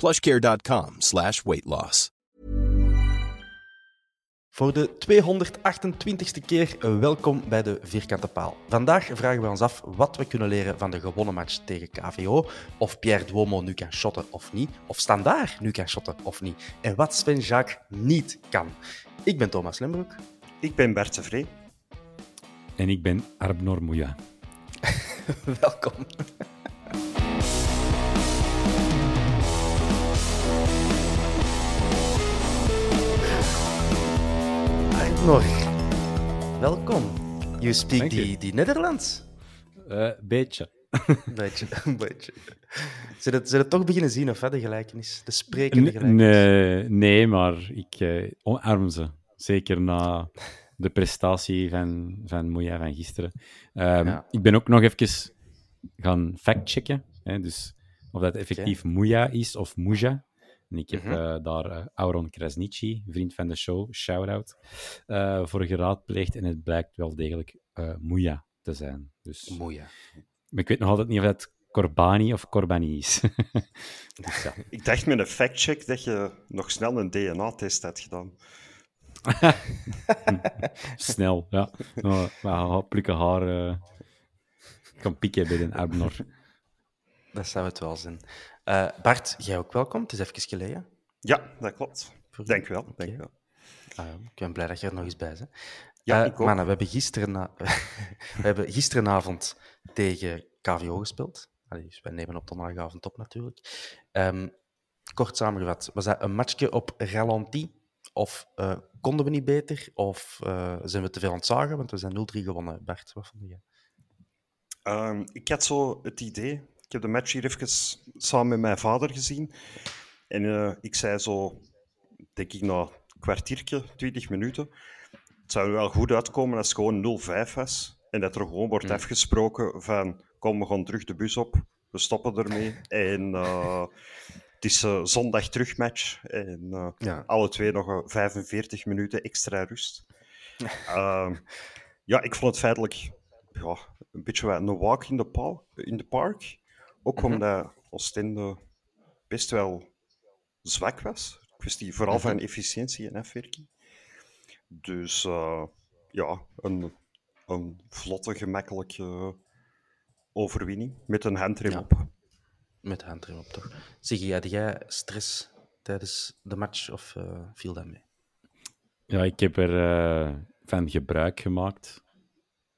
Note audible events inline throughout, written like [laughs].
plushcare.com slash weight loss. Voor de 228ste keer welkom bij de Vierkante Paal. Vandaag vragen we ons af wat we kunnen leren van de gewonnen match tegen KVO. Of Pierre Duomo nu kan shotten of niet. Of Standaard nu kan shotten of niet. En wat Sven Jacques niet kan. Ik ben Thomas Lembroek. Ik ben Bert Vree. En ik ben Arbnor Mouya. [laughs] welkom. Arnor, welkom. You speak Dank die, die Nederlands? Eh, [laughs] beetje. Een beetje, een beetje. Ze het, het toch beginnen zien, of hè, de gelijkenis? De sprekende gelijkenis? nee, nee, maar ik eh, omarm ze. Zeker na de prestatie van, van Moeja van gisteren. Ehm, Ja. Ik ben ook nog even gaan factchecken. Hè, dus of dat effectief Moeja is of Muja. En ik heb Mhm. eh, daar eh, Auron Krasnici, vriend van de show, shout-out, eh, voor geraadpleegd. En het blijkt wel degelijk eh Moeja te zijn. Dus, Moeja. maar ik weet nog altijd niet of dat Corbani of Corbani is. [laughs] dus ja. Ik dacht met een factcheck dat je nog snel een DNA-test had gedaan. [laughs] Snel, ja. Nou, maar plukken haar kan pikken bij een Abnor. Dat zou het wel zijn. Eh, Bart, jij ook welkom. Het is even geleden. Ja, dat klopt. Voor- Dank u wel. Dank u wel. Ah, ik ben blij dat je er nog eens bij bent. Ja, Eh, ik ook. mannen, we hebben, gisteren [laughs] we hebben gisterenavond tegen KVO gespeeld. Allee, dus wij nemen op donderdagavond op natuurlijk. Ehm, kort samengevat, was dat een matchje op ralenti? Of eh, konden we niet beter? Of zijn we te veel aan het zagen? Want we zijn 0-3 gewonnen. Bart, wat vond je? Ehm, ik had zo het idee. Ik heb de match hier even samen met mijn vader gezien. En eh, ik zei zo, denk ik, na een kwartiertje, 20 minuten. Het zou er wel goed uitkomen als het gewoon 0-5 was. En dat er gewoon wordt afgesproken van, kom, we gaan terug de bus op. We stoppen ermee. En eh, het is eh, zondag terugmatch. En Ja. alle twee nog eh, 45 minuten extra rust. [laughs] Ehm, ja, ik vond het feitelijk ja, een beetje een walk in the, in the park. Ook omdat Oostende best wel zwak was. Kwestie vooral van efficiëntie en afwerking. Dus eh, ja, een, een vlotte, gemakkelijke overwinning met een handrem Ja. op. Met handrem op, toch? Zeg, had jij stress tijdens de match of eh, viel dat mee? Ja, ik heb er eh, van gebruik gemaakt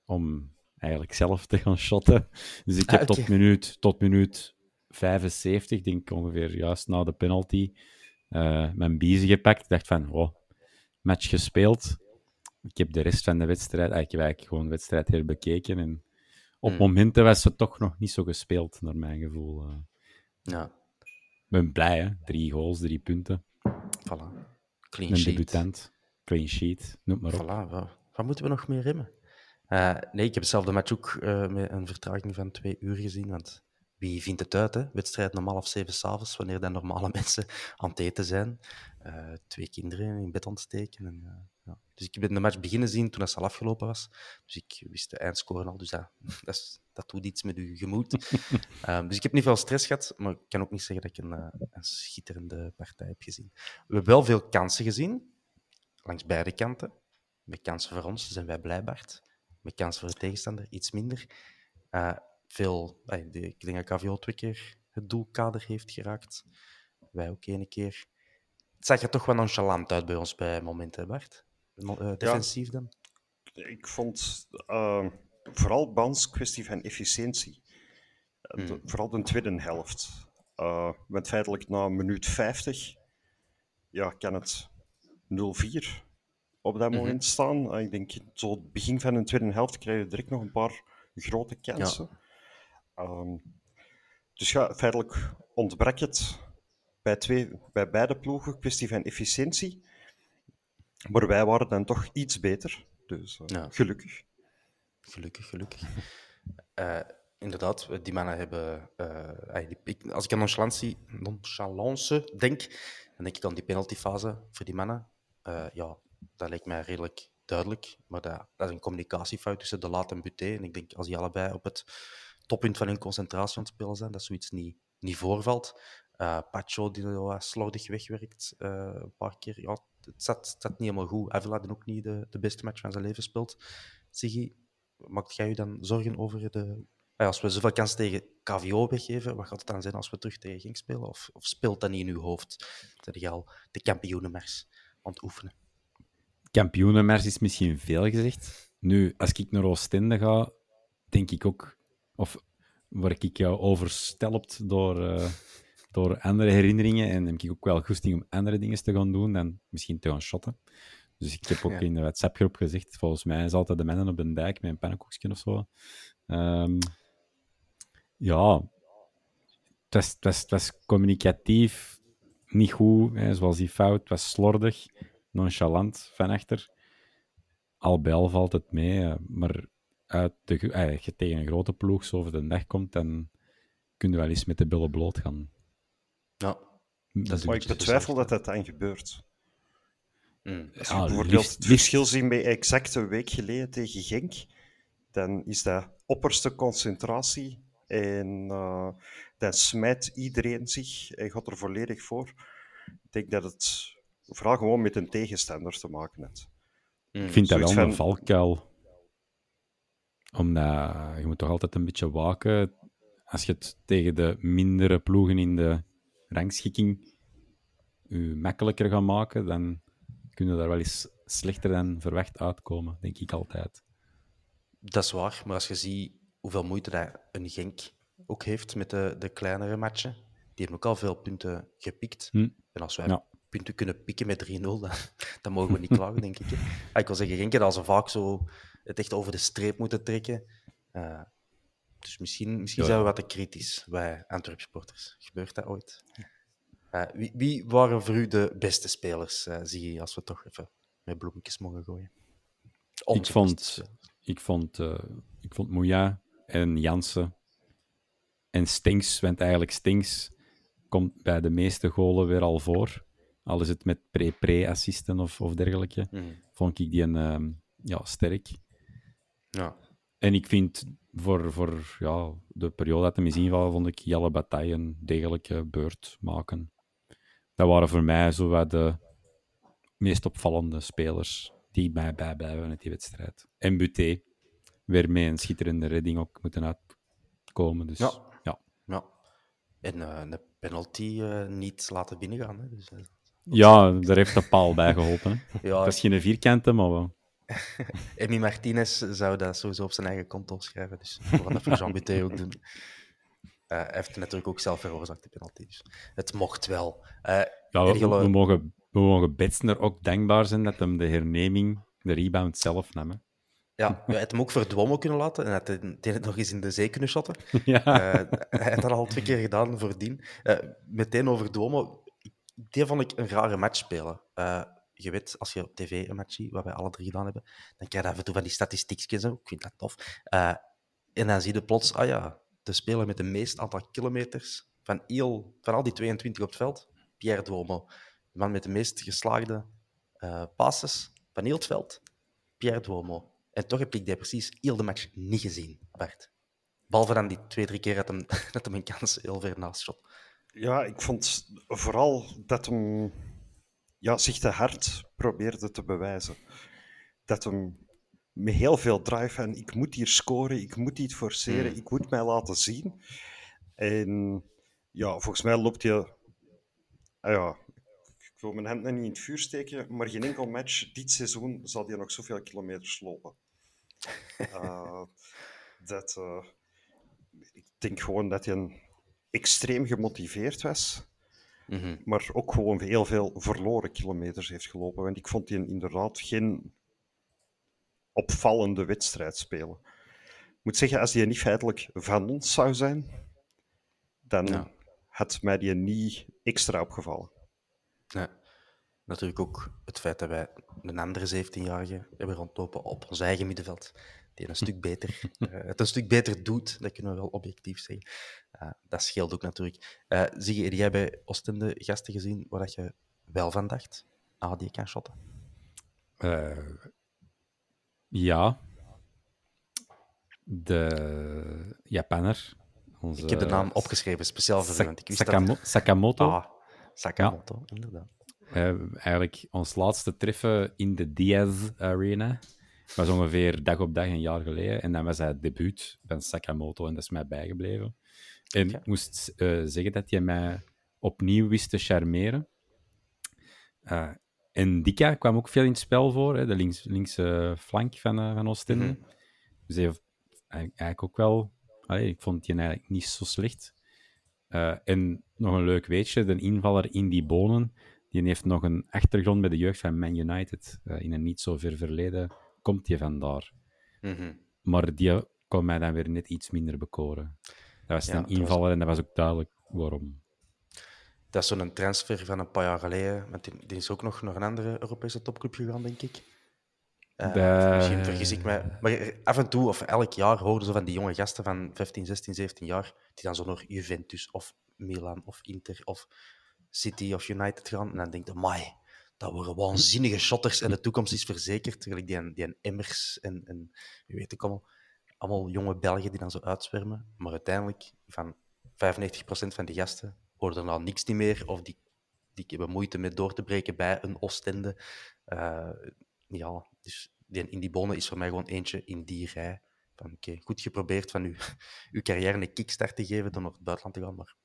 om eigenlijk zelf te gaan shotten. Dus ik Ah, heb tot, minuut, tot minuut 75, denk ik ongeveer juist na de penalty, eh, mijn biezen gepakt. Ik dacht van, oh, match gespeeld. Ik heb de rest van de wedstrijd, ik heb eigenlijk gewoon de wedstrijd herbekeken. En op Hmm. momenten was het toch nog niet zo gespeeld, naar mijn gevoel. eh. Ja, Ik ben blij, hè? Drie goals, drie punten. voilà. Clean Een sheet. debutant. Clean sheet, noem maar op. Voilà, wat, wat moeten we nog meer remmen? Eh, nee, ik heb zelf de match ook eh, met een vertraging van twee uur gezien, want wie vindt het uit? Hè? Wedstrijd om half zeven s'avonds, wanneer dan normale [laughs] mensen aan het eten zijn. Uh, twee kinderen in bed ontsteken. En, ja. Dus ik ben de match beginnen zien toen het al afgelopen was. Dus ik wist de eindscore al. Dus dat, [laughs] dat, is, dat doet iets met uw gemoed. [laughs] dus ik heb niet veel stress gehad, maar ik kan ook niet zeggen dat ik een, een schitterende partij heb gezien. We hebben wel veel kansen gezien, langs beide kanten. Met kansen voor ons zijn wij blij, Bart. Met kansen voor de tegenstander iets minder. Uh, veel, ik denk dat KVO twee keer het doelkader heeft geraakt. Wij ook één keer. Het zag er toch wel nonchalant uit bij ons bij momenten, Bart. Uh, defensief ja, dan? Ik vond uh, vooral Bans kwestie van efficiëntie. De, Hmm. Vooral de tweede helft. Uh, met feitelijk na minuut 50 ja, kan het 0-4 op dat Mhm. moment staan. Uh, ik denk, zo het begin van de tweede helft krijg je direct nog een paar grote kansen. Ehm, dus ja, feitelijk ontbrak het bij, twee, bij beide ploegen, kwestie van efficiëntie. Maar wij waren dan toch iets beter. Dus uh, Ja. gelukkig. Gelukkig, gelukkig. [laughs] Eh, inderdaad, die mannen hebben. eh, die- als ik aan nonchalance, nonchalance denk, dan denk ik aan die penaltyfase voor die mannen. Eh, ja, dat lijkt mij redelijk duidelijk. Maar dat, dat is een communicatiefout tussen de Laat en Buté. En ik denk als die allebei op het toppunt van hun concentratie aan het spelen zijn, dat zoiets niet, niet voorvalt. Eh Pacho, die wat slordig wegwerkt, eh, een paar keer. Ja, het zat, het niet helemaal goed. Avila ook niet de, de beste match van zijn leven speelt. Siggy, maakt jij je dan zorgen over de... Ah, Als we zoveel kansen tegen KVO weggeven, wat gaat het dan zijn als we terug tegen Genk spelen? Of, of speelt dat niet in uw hoofd? Zijn je al de kampioenenmars aan het oefenen? Kampioenenmars is misschien veel gezegd. Nu, als ik naar Oostende ga, denk ik ook... Of word ik jou overstelpt door, eh, door andere herinneringen en heb ik ook wel goesting om andere dingen te gaan doen dan misschien te gaan shotten. Dus ik heb ook Ja. in de WhatsApp-groep gezegd, volgens mij is altijd de mannen op een dijk met een pannenkoekje of zo. Ehm, ja, het was, het, was, het was communicatief niet goed, hè, zoals die fout. Het was slordig, nonchalant van achter. Al bij al valt het mee, eh, maar uit de, eh, als je tegen een grote ploeg zo over de dag komt, dan kun je wel eens met de billen bloot gaan. Ja, dat is Maar ik betwijfel dat dat dan gebeurt. Mm. Als je Ja, bijvoorbeeld liefst- het verschil zien bij exact een week geleden tegen Genk, dan is dat opperste concentratie en eh, dan smijt iedereen zich en gaat er volledig voor. Ik denk dat het vooral gewoon met een tegenstander te maken heeft. Mm. Ik vind dat wel een van- valkuil. Omdat je moet toch altijd een beetje waken. Als je het tegen de mindere ploegen in de rangschikking je makkelijker gaat maken, dan kun je daar wel eens slechter dan verwacht uitkomen, denk ik altijd. Dat is waar, maar als je ziet hoeveel moeite dat een Genk ook heeft met de, de kleinere matchen, die hebben ook al veel punten gepikt. Hm. En als wij Ja. Punten kunnen pikken met 3-0, dan, [laughs] dan mogen we niet klagen, denk ik. hè. Ah, Ik wil zeggen, Genk al zo vaak zo het echt over de streep moeten trekken. Eh, dus misschien, misschien Ja. zijn we wat te kritisch, wij Antwerp-supporters. Gebeurt dat ooit? Eh, wie, wie waren voor u de beste spelers, eh, zie je, als we toch even met bloemetjes mogen gooien? Ik Onze vond, ik vond, ik vond Mouya en Jansen en Stinks, want eigenlijk Stinks komt bij de meeste golen weer al voor. Al is het met pre-pre-assisten of, of dergelijke, Mm. vond ik die een, ehm, ja, sterk. Ja. En ik vind voor, voor ja, de periode dat hem is invallen, vond ik Jelle Bataille een degelijke beurt maken. Dat waren voor mij zo wat de meest opvallende spelers die mij bijblijven uit die wedstrijd. En Buté, weer met een schitterende redding ook moeten uitkomen. Dus, Ja. ja. Ja. En eh, een penalty eh, niet laten binnengaan. Hè. Dus, eh, Ja, daar heeft de paal bij geholpen. ja, Dat is geen vierkante, maar wel. [laughs] Emi Martinez zou dat sowieso op zijn eigen konto schrijven. Dus we gaan dat voor Jean Buté ook doen. Eh, hij heeft natuurlijk ook zelf veroorzaakt, de penalty. Dus het mocht wel. Eh, Ja, we, mogen, we mogen Betsner ook dankbaar zijn dat hem de herneming, de rebound zelf nam. hè. ja, hij had hem ook verdwommen kunnen laten en hij had het- nog eens in de zee kunnen shotten. [laughs] Ja. Eh, hij had dat al twee keer gedaan voordien. Meteen over. Die vond ik een rare match spelen. Eh, je weet, als je op tv een match ziet, wat wij alle drie gedaan hebben, dan krijg je af en toe van die statistiekjes. Ik vind dat tof. Eh, en dan zie je plots, ah ja, de speler met de meest aantal kilometers van, heel, van al die 22 op het veld, Pierre Duomo. De man met de meest geslaagde uh, passes van heel het veld, Pierre Duomo. En toch heb ik die precies heel de match niet gezien, Bart. Behalve dan die twee, drie keer dat hem, [laughs] dat een kans heel ver naast shot. Ja, ik vond vooral dat hem ja, zich te hard probeerde te bewijzen. Dat hem met heel veel drive en ik moet hier scoren, ik moet iets forceren, hmm. ik moet mij laten zien. En ja, volgens mij loopt je. Ah ja, ik wil mijn hand niet in het vuur steken, maar geen enkel match dit seizoen zal hij nog zoveel kilometers lopen. Uh, [laughs] dat, uh, ik denk gewoon dat hij een extreem gemotiveerd was. Mhm. Maar ook gewoon heel veel verloren kilometers heeft gelopen. Want ik vond hij inderdaad geen opvallende wedstrijd spelen. Ik moet zeggen, als hij niet feitelijk van ons zou zijn, dan had mij die niet extra opgevallen. Ja. Natuurlijk ook het feit dat wij een andere 17-jarige hebben rondlopen op ons eigen middenveld die een stuk beter, uh, [laughs] het een stuk beter doet, dat kunnen we wel objectief zeggen. Uh, dat scheelt ook natuurlijk. Uh, zie je, jij bij Oostende gasten gezien waar dat je wel van dacht? Ah, die kan shotten. ja. De Japanner. Onze... Ik heb de naam opgeschreven, speciaal voor Sa Sakamo Sakamoto. Ah, Sakamoto, ja. inderdaad. eigenlijk ons laatste treffen in de Diaz Arena was ongeveer dag op dag een jaar geleden. En dan was hij het debuut van Sakamoto en dat is mij bijgebleven. En ik moest uh, zeggen dat hij mij opnieuw wist te charmeren. Uh, en Dika kwam ook veel in het spel voor, hè, de links, linkse flank van, uh, van Oostende. Mm -hmm. Dus hij heeft eigenlijk ook wel... Allee, ik vond die eigenlijk niet zo slecht. en nog een leuk weetje, de invaller in die bonen, die heeft nog een achtergrond bij de jeugd van Man United in een niet zo ver verleden komt je vandaar. Mm Maar die kon mij dan weer net iets minder bekoren. Dat was een invaller en dat was ook duidelijk waarom. Dat is zo'n transfer van een paar jaar geleden. Want die, die, is ook nog naar een andere Europese topclub gegaan, denk ik. Uh, Misschien vergis ik mij. Maar af en toe, of elk jaar, hoorden ze van die jonge gasten van 15, 16, 17 jaar, die dan zo naar Juventus of Milan of Inter of City of United gaan. En dan denk je, dat worden waanzinnige shotters en de toekomst is verzekerd. Gelijk die, die Emmers en, en wie weet ik allemaal. Allemaal jonge Belgen die dan zo uitzwermen. Maar uiteindelijk, van 95% van die gasten, hoorden er nou niks meer. Of die, die hebben moeite met door te breken bij een Oostende. Uh, ja, dus die, in die bonen is voor mij gewoon eentje in die rij. Van, goed geprobeerd van uw, [laughs] uw carrière een kickstart te geven door naar het buitenland te gaan, maar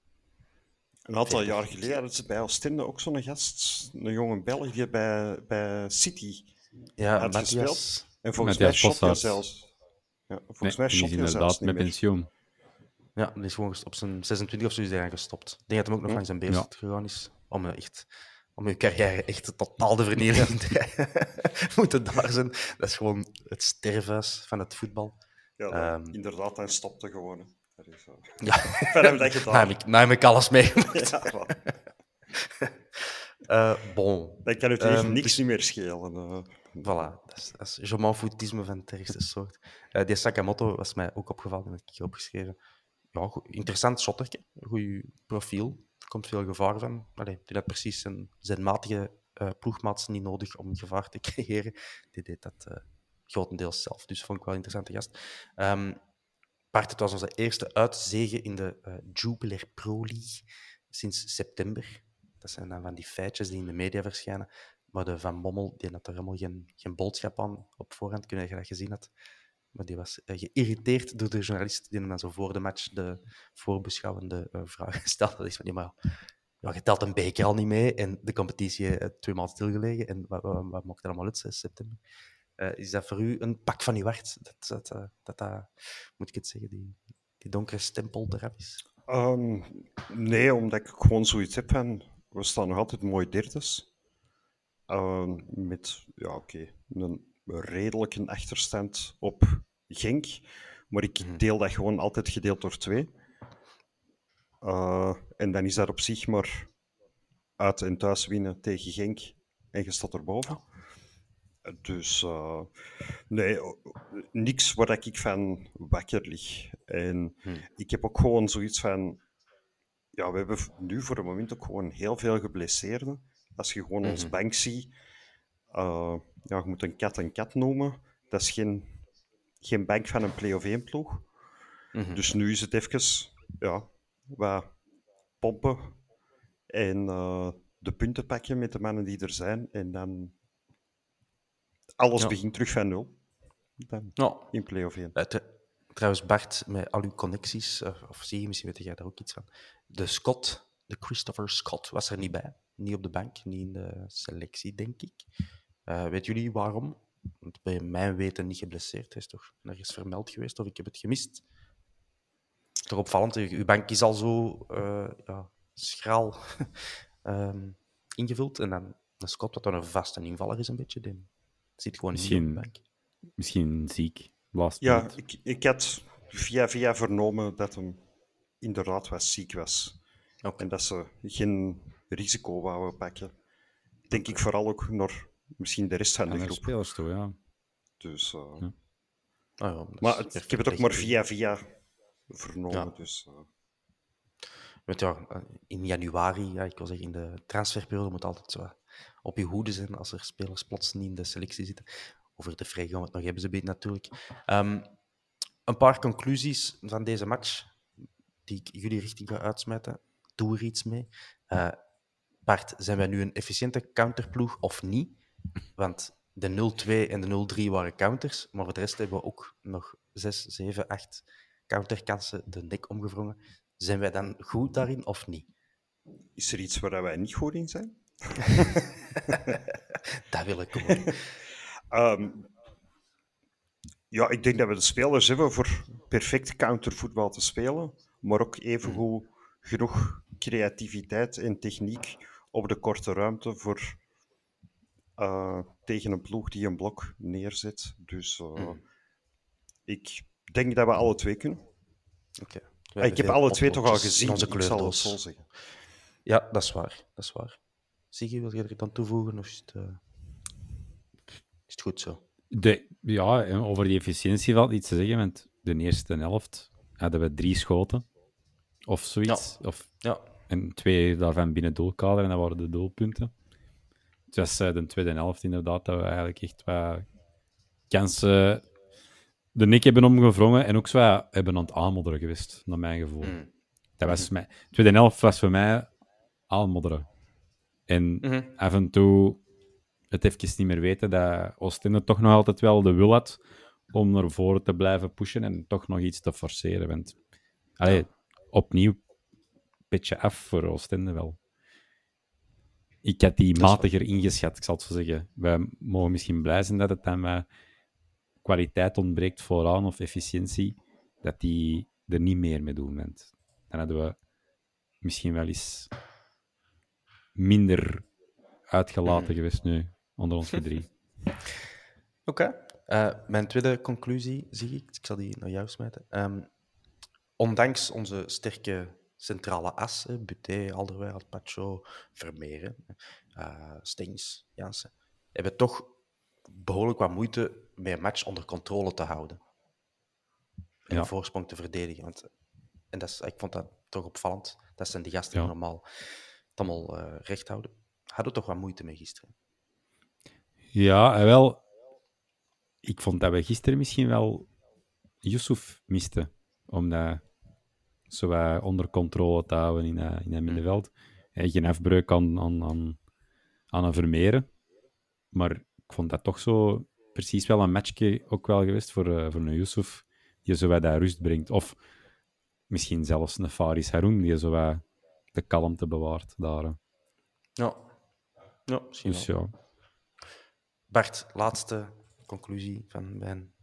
een aantal jaar geleden hadden ze bij Oostende ook zo'n gast, een jonge Belg die bij, bij City ja, had Matthias, gespeeld. En volgens mij shot hij zelfs. Ja, volgens nee, mij shot hij inderdaad met pensioen. Ja, die is gewoon op zijn 26 of zo is hij gestopt. Ik denk dat hij ook nog hm? aan zijn beest ja. gegaan is om echt om je carrière echt totaal te vernietigen te [laughs] moeten daar zijn. Dat is gewoon het sterfhuis van het voetbal. Ja, um, inderdaad, hij stopte gewoon. Dus, ja. [laughs] Verder dat je Nou heb ik, nou heb ik alles meegemaakt. [laughs] Ja, uh, [laughs] bon. Dan kan het um, ehm, niks dus, niet meer schelen. Uh. Voilà, dat is, dat is je van het ergste soort. Uh, die Sakamoto was mij ook opgevallen, dat heb ik opgeschreven. Ja, goed, interessant shotterke, goed profiel. Er komt veel gevaar van. Allee, die had precies zijn, zijn matige uh, ploegmaats niet nodig om gevaar te creëren. Die deed dat grotendeels zelf, dus vond ik wel een interessante gast. Um, Bart, het was onze eerste uitzege in de uh, Jupiler Pro League sinds september. Dat zijn dan van die feitjes die in de media verschijnen. Maar de Van Bommel die had er helemaal geen, geen boodschap aan op voorhand, kunnen je dat gezien had. Maar die was uh, geïrriteerd door de journalist die hem dan zo voor de match de voorbeschouwende uh, vraag [laughs] stelde. Dat is van, ja, maar je telt een beker al niet mee en de competitie uh, twee maanden stilgelegen. En wat, wat, wat mocht er allemaal uit, 6 september? Uh, is dat voor u een pak van uw hart? Dat dat, uh, dat, dat, moet ik het zeggen, die, die donkere stempel eraf is? Um, nee, omdat ik gewoon zoiets heb van, we staan nog altijd mooi derdes. Uh, met, ja oké, okay, een redelijke achterstand op Genk. Maar ik mhm. deel dat gewoon altijd gedeeld door twee. Uh, en dan is dat op zich maar uit en thuis winnen tegen Genk en je staat erboven. Dus uh, nee, niks waar ik van wakker lig. En hmm. ik heb ook gewoon zoiets van. Ja, we hebben nu voor het moment ook gewoon heel veel geblesseerden. Als je gewoon ons mhm. bank ziet, uh, ja, je moet een kat een kat noemen. Dat is geen, geen bank van een play of 1 ploeg. Mhm. Dus nu is het even ja, wat pompen en uh, de punten pakken met de mannen die er zijn. En dan alles ja. begint terug van nul. Dan ja. In play-off 1. trouwens, Bart, met al uw connecties, of, of zie je, misschien weet jij daar ook iets van. De Scott, de Christopher Scott, was er niet bij. Niet op de bank, niet in de selectie, denk ik. Uh, weet jullie waarom? Want bij mijn weten niet geblesseerd. Hij is toch nergens vermeld geweest, of ik heb het gemist. Toch opvallend, uw bank is al zo uh, ja, schraal um, [laughs] ingevuld. En dan de Scott, wat dan een vaste invaller is, een beetje. Die zit gewoon misschien, in de bank. Misschien ziek. Last ja, ik, ik had via via vernomen dat hem inderdaad wat ziek was. Okay. En dat ze geen risico wouden pakken. Denk ik vooral ook naar misschien de rest van de groep. spelers toe, ja. Dus, uh... ja. Ah, ja, maar het, ik heb het ook maar via via vernomen. Ja. Dus, uh... Ja, in januari, ja, ik wil zeggen, in de transferperiode moet altijd zo op je hoede zijn als er spelers plots niet in de selectie zitten. Over de vrij gaan we het nog hebben, ze beet natuurlijk. Um, een paar conclusies van deze match, die ik jullie richting ga uitsmijten. Doe er iets mee. Uh, Bart, zijn wij nu een efficiënte counterploeg of niet? Want de 0-2 en de 0-3 waren counters, maar voor de rest hebben we ook nog 6, 7, 8 counterkansen de nek omgevrongen. Zijn wij dan goed daarin of niet? Is er iets waar wij niet goed in zijn? [laughs] dat wil ik horen. um, ja, ik denk dat we de spelers hebben voor perfect countervoetbal te spelen, maar ook even goed genoeg creativiteit en techniek op de korte ruimte voor uh, tegen een ploeg die een blok neerzet. Dus uh, mm. ik denk dat we alle twee kunnen. Okay. Ah, ik heb alle twee toch al gezien, onze ik zal het zo zeggen. Ja, dat is waar. Dat is waar. Siggy, wil je er dan toevoegen? Of is het, uh... is het goed zo? De, ja, over die efficiëntie valt iets te zeggen. Want de eerste helft hadden we drie schoten. Of zoiets. Ja. Of, ja. En twee daarvan binnen doelkader. En dat waren de doelpunten. Het was uh, de tweede helft inderdaad dat we eigenlijk echt wat kansen de nek hebben omgevrongen. En ook zo hebben aan het aanmodderen geweest, naar mijn gevoel. Mm. Dat was mij, tweede helft was voor mij aanmodderen. En mm af en toe het even niet meer weten dat Oostende toch nog altijd wel de wil had om naar voren te blijven pushen en toch nog iets te forceren. Want allee, opnieuw petje af voor Oostende wel. Ik had die matiger ingeschat, ik zal het zo zeggen. Wij mogen misschien blij zijn dat het dan uh, kwaliteit ontbreekt vooraan of efficiëntie, dat die er niet meer mee doen. Want dan hadden we misschien wel eens minder uitgelaten geweest nu, onder ons drie. [laughs] Oké. Uh, mijn tweede conclusie, zie ik, ik zal die naar jou smijten. Um, ondanks onze sterke centrale as, Buté, Alderweireld, Pacho, Vermeeren, uh, Stings, Jansen, hebben toch behoorlijk wat moeite met een match onder controle te houden. En ja. een voorsprong te verdedigen. Want, en dat is, ik vond dat toch opvallend. Dat zijn die gasten die normaal allemaal uh, recht houden. Hadden toch wat moeite mee gisteren. Ja, wel. Ik vond dat we gisteren misschien wel Yusuf misten. Omdat zo onder controle te houden in, uh, in het middenveld. Mm. Geen afbreuk aan, aan, aan, aan een Vermeeren. Maar ik vond dat toch zo precies wel een matchje ook wel geweest voor, uh, voor een Yusuf, die zo wat daar rust brengt. Of misschien zelfs een Faris Haroun, die zo wat de kalmte bewaart daar. Ja, ja misschien dus, ja. Bart, laatste conclusie van mijn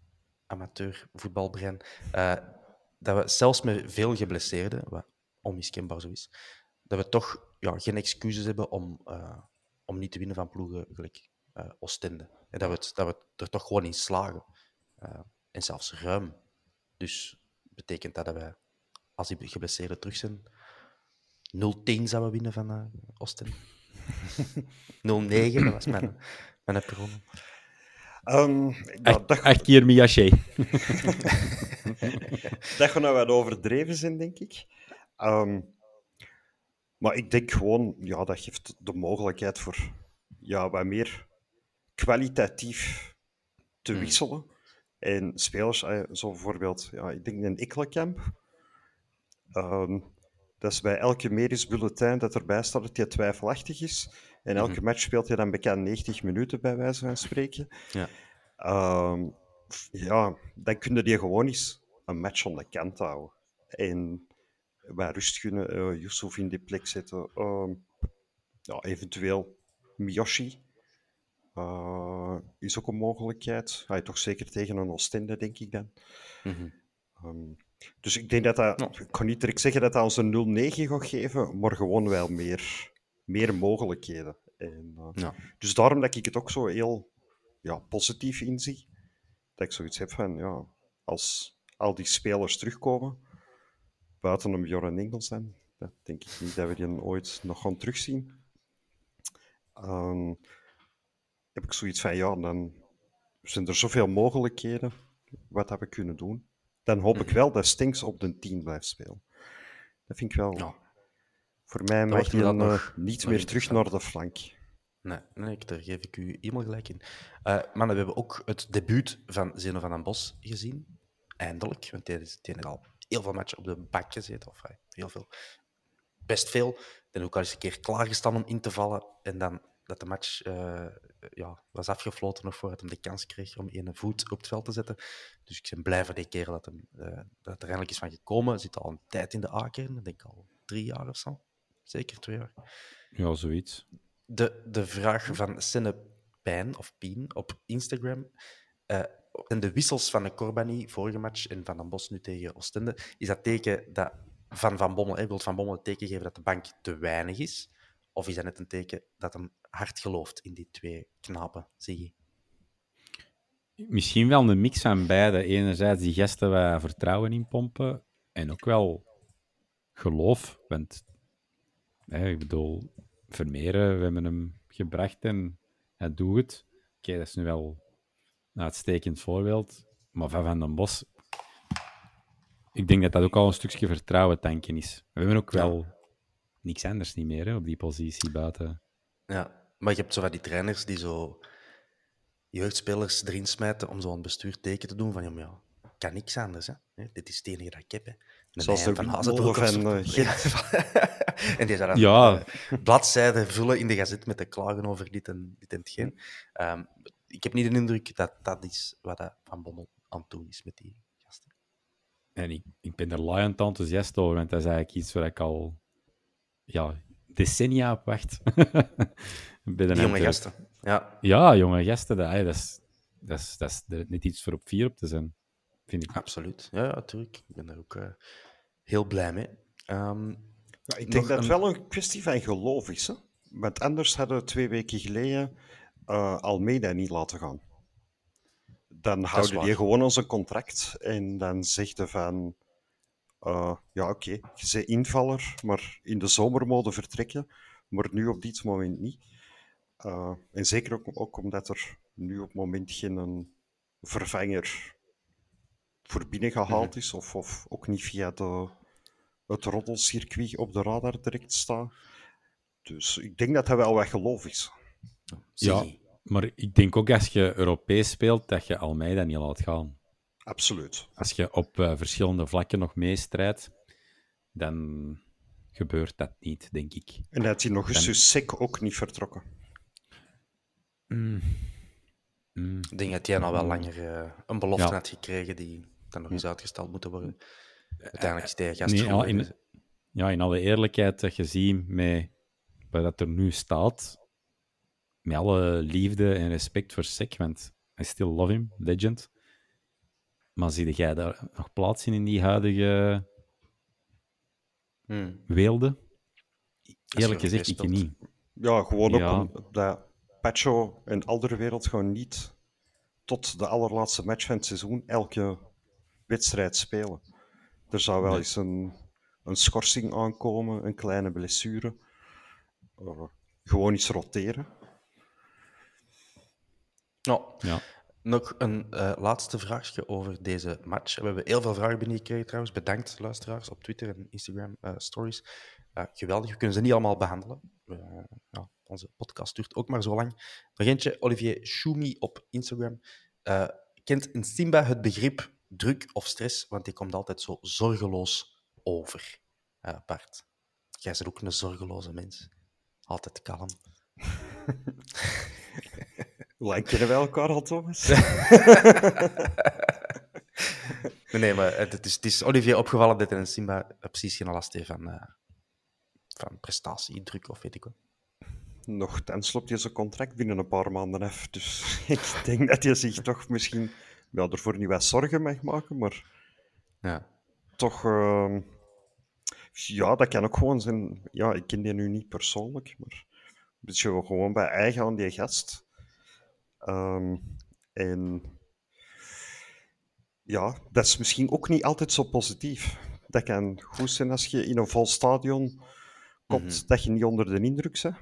amateur voetbalbrein. Uh, dat we zelfs met veel geblesseerden, wat onmiskenbaar zo is, dat we toch ja, geen excuses hebben om, uh, om niet te winnen van ploegen gelijk uh, Oostende. En dat we, het, dat we er toch gewoon in slagen. En zelfs ruim. Dus betekent dat dat wij, als die geblesseerden terug zijn, 0-10 zouden winnen van uh, Oostende. 0-9, dat was mijn, mijn prono. Ehm, ja, Echt, dat, echt keer Miaché. [laughs] dat gaat nou wat overdreven zijn, denk ik. Ehm, maar ik denk gewoon, ja, dat geeft de mogelijkheid voor ja, wat meer kwalitatief te Hmm. wisselen. En spelers, eh, zo bijvoorbeeld, ja, ik denk een Ikkelenkamp. Ehm, dat is bij elke medisch bulletin dat erbij staat dat hij twijfelachtig is. En elke Mhm. match speelt hij dan bekend 90 minuten, bij wijze van spreken. Ja. Ehm, ja, dan kun je die gewoon eens een match aan de kant houden. En bij rust kunnen eh Yusuf in die plek zetten. Ehm, ja, eventueel Miyoshi eh, is ook een mogelijkheid. Hij toch zeker tegen een Oostende, denk ik dan. Ehm, dus ik denk dat dat... Ik kan niet direct zeggen dat dat ons een 0-9 gaat geven, maar gewoon wel meer, meer mogelijkheden. En, eh, Ja. Dus daarom dat ik het ook zo heel ja, positief inzie. Dat ik zoiets heb van, ja, als al die spelers terugkomen, buiten een Bjorn Engels dan, dat denk ik niet dat we die ooit nog gaan terugzien. Ehm, heb ik zoiets van, ja, dan zijn er zoveel mogelijkheden wat dat we kunnen doen. Dan hoop ik wel dat Stinks op de 10 blijft spelen. Dat vind ik wel... Ja. Voor mij mag hij dan inderdaad eh, nog- niet nog meer terug naar de flank. Nee, nee daar geef ik u helemaal gelijk in. Eh mannen, we hebben ook het debuut van Zeno van den Bos gezien. Eindelijk, want hij heeft al heel veel matchen op de bank gezeten. Of eh, heel veel. Best veel. En ook al eens een keer klaargestaan om in te vallen. En dan dat de match eh, ja, was afgefloten nog voordat hij de kans kreeg om een voet op het veld te zetten. Dus ik ben blij voor die keer dat, hem, eh, dat er eindelijk is van gekomen. Hij zit al een tijd in de A-kern, ik denk al drie jaar of zo. Zeker twee jaar. Ja, zoiets. De, de vraag van Senne Pijn, of Pien, op Instagram. eh en de wissels van de Corbani, vorige match, en Van den Bos nu tegen Oostende, is dat teken dat Van Van Bommel, hè, wil Van Bommel het teken geven dat de bank te weinig is? Of is dat net een teken dat hem hard gelooft in die twee knapen, zie je? Misschien wel een mix van beide. Enerzijds die gasten waar vertrouwen in pompen en ook wel geloof. Want hè, ik bedoel, Vermeeren, we hebben hem gebracht en hij doet het. Oké, dat is nu wel een uitstekend voorbeeld. Maar van Van den Bos, ik denk dat dat ook al een stukje vertrouwen tanken is. We hebben ook wel niks anders niet meer hè, op die positie buiten. Ja, maar je hebt zo van die trainers die zo jeugdspelers erin smijten om zo aan het bestuur teken te doen van ja, maar ja, kan niks anders. Hè? Dit is het enige dat ik heb. Hè. Zoals de van van, zo. eh, [laughs] en die zou dan Ja. eh, bladzijden vullen in de gazet met te klagen over dit en, dit en hetgeen. Ehm, ik heb niet de indruk dat dat is wat dat Van Bommel aan het doen is met die gasten. En ik, ik ben er laaiend enthousiast over, want dat is eigenlijk iets waar ik al ja, decennia op wacht. [laughs] Bij de jonge gasten. Ja, Ja, jonge gasten, dat, is, dat, is, dat is er net iets voor op vier op te zijn, vind ik. absoluut. Ja, natuurlijk. Ik ben daar ook eh, heel blij mee. Ehm, Ja, ik denk dat het een- wel een kwestie van geloof is. Hè? Want anders hadden we twee weken geleden eh, Almeida niet laten gaan. Dan houden die gewoon onze contract en dan zegt van... eh, ja, oké, je bent invaller, maar in de zomermode vertrekken, maar nu op dit moment niet. Eh, en zeker ook, ook omdat er nu op het moment geen een vervanger voor binnen gehaald is, of, of ook niet via de, het roddelcircuit op de radar direct staat. Dus ik denk dat dat wel wat geloof is. Ja, maar ik denk ook als je Europees speelt, dat je Almeida niet laat gaan. Absoluut. Als je op eh, verschillende vlakken nog meestrijdt, dan gebeurt dat niet, denk ik. En dat hij in augustus sec ook niet vertrokken. Mm. Mm. Ik denk dat jij nou wel langer eh, een belofte Ja. had gekregen die dan nog eens uitgesteld moeten worden. Uiteindelijk is hij gast Nee, in, ja, in alle eerlijkheid, dat je ziet met wat dat er nu staat, met alle liefde en respect voor Sek, want I still love him, legend. Maar zie jij daar nog plaats in in die huidige Hmm. weelde? Eerlijk gezegd, ik niet. Ja, gewoon ook Ja. omdat Pacho en Alderwereld gewoon niet tot de allerlaatste match van het seizoen elke wedstrijd spelen. Er zou wel Nee. eens een, een schorsing aankomen, een kleine blessure. Eh, gewoon iets roteren. Ja. Ja. Nog een uh, laatste vraagje over deze match. We hebben heel veel vragen binnengekregen trouwens. Bedankt, luisteraars, op Twitter en Instagram uh, stories. Uh, geweldig, we kunnen ze niet allemaal behandelen. Ja, onze podcast duurt ook maar zo lang. Nog eentje, Olivier Schumi op Instagram. kent een Simba het begrip druk of stress? Want die komt altijd zo zorgeloos over. Bart, jij bent ook een zorgeloze mens. Altijd kalm. [laughs] Hoe kennen wij elkaar al, Thomas? [laughs] nee, maar het is, het is Olivier opgevallen dat hij een Simba precies geen last heeft van, uh, van prestatiedruk of weet ik wat. Nog loopt hij zijn contract binnen een paar maanden af. Dus [laughs] ik denk dat hij zich toch misschien wel ervoor niet wat zorgen mag maken, maar ja. toch... Uh, ja, dat kan ook gewoon zijn... Ja, ik ken die nu niet persoonlijk, maar dus je gewoon bij eigen aan die gast. Um, en ja, dat is misschien ook niet altijd zo positief. Dat kan goed zijn als je in een vol stadion komt, mm dat je niet onder de indruk bent.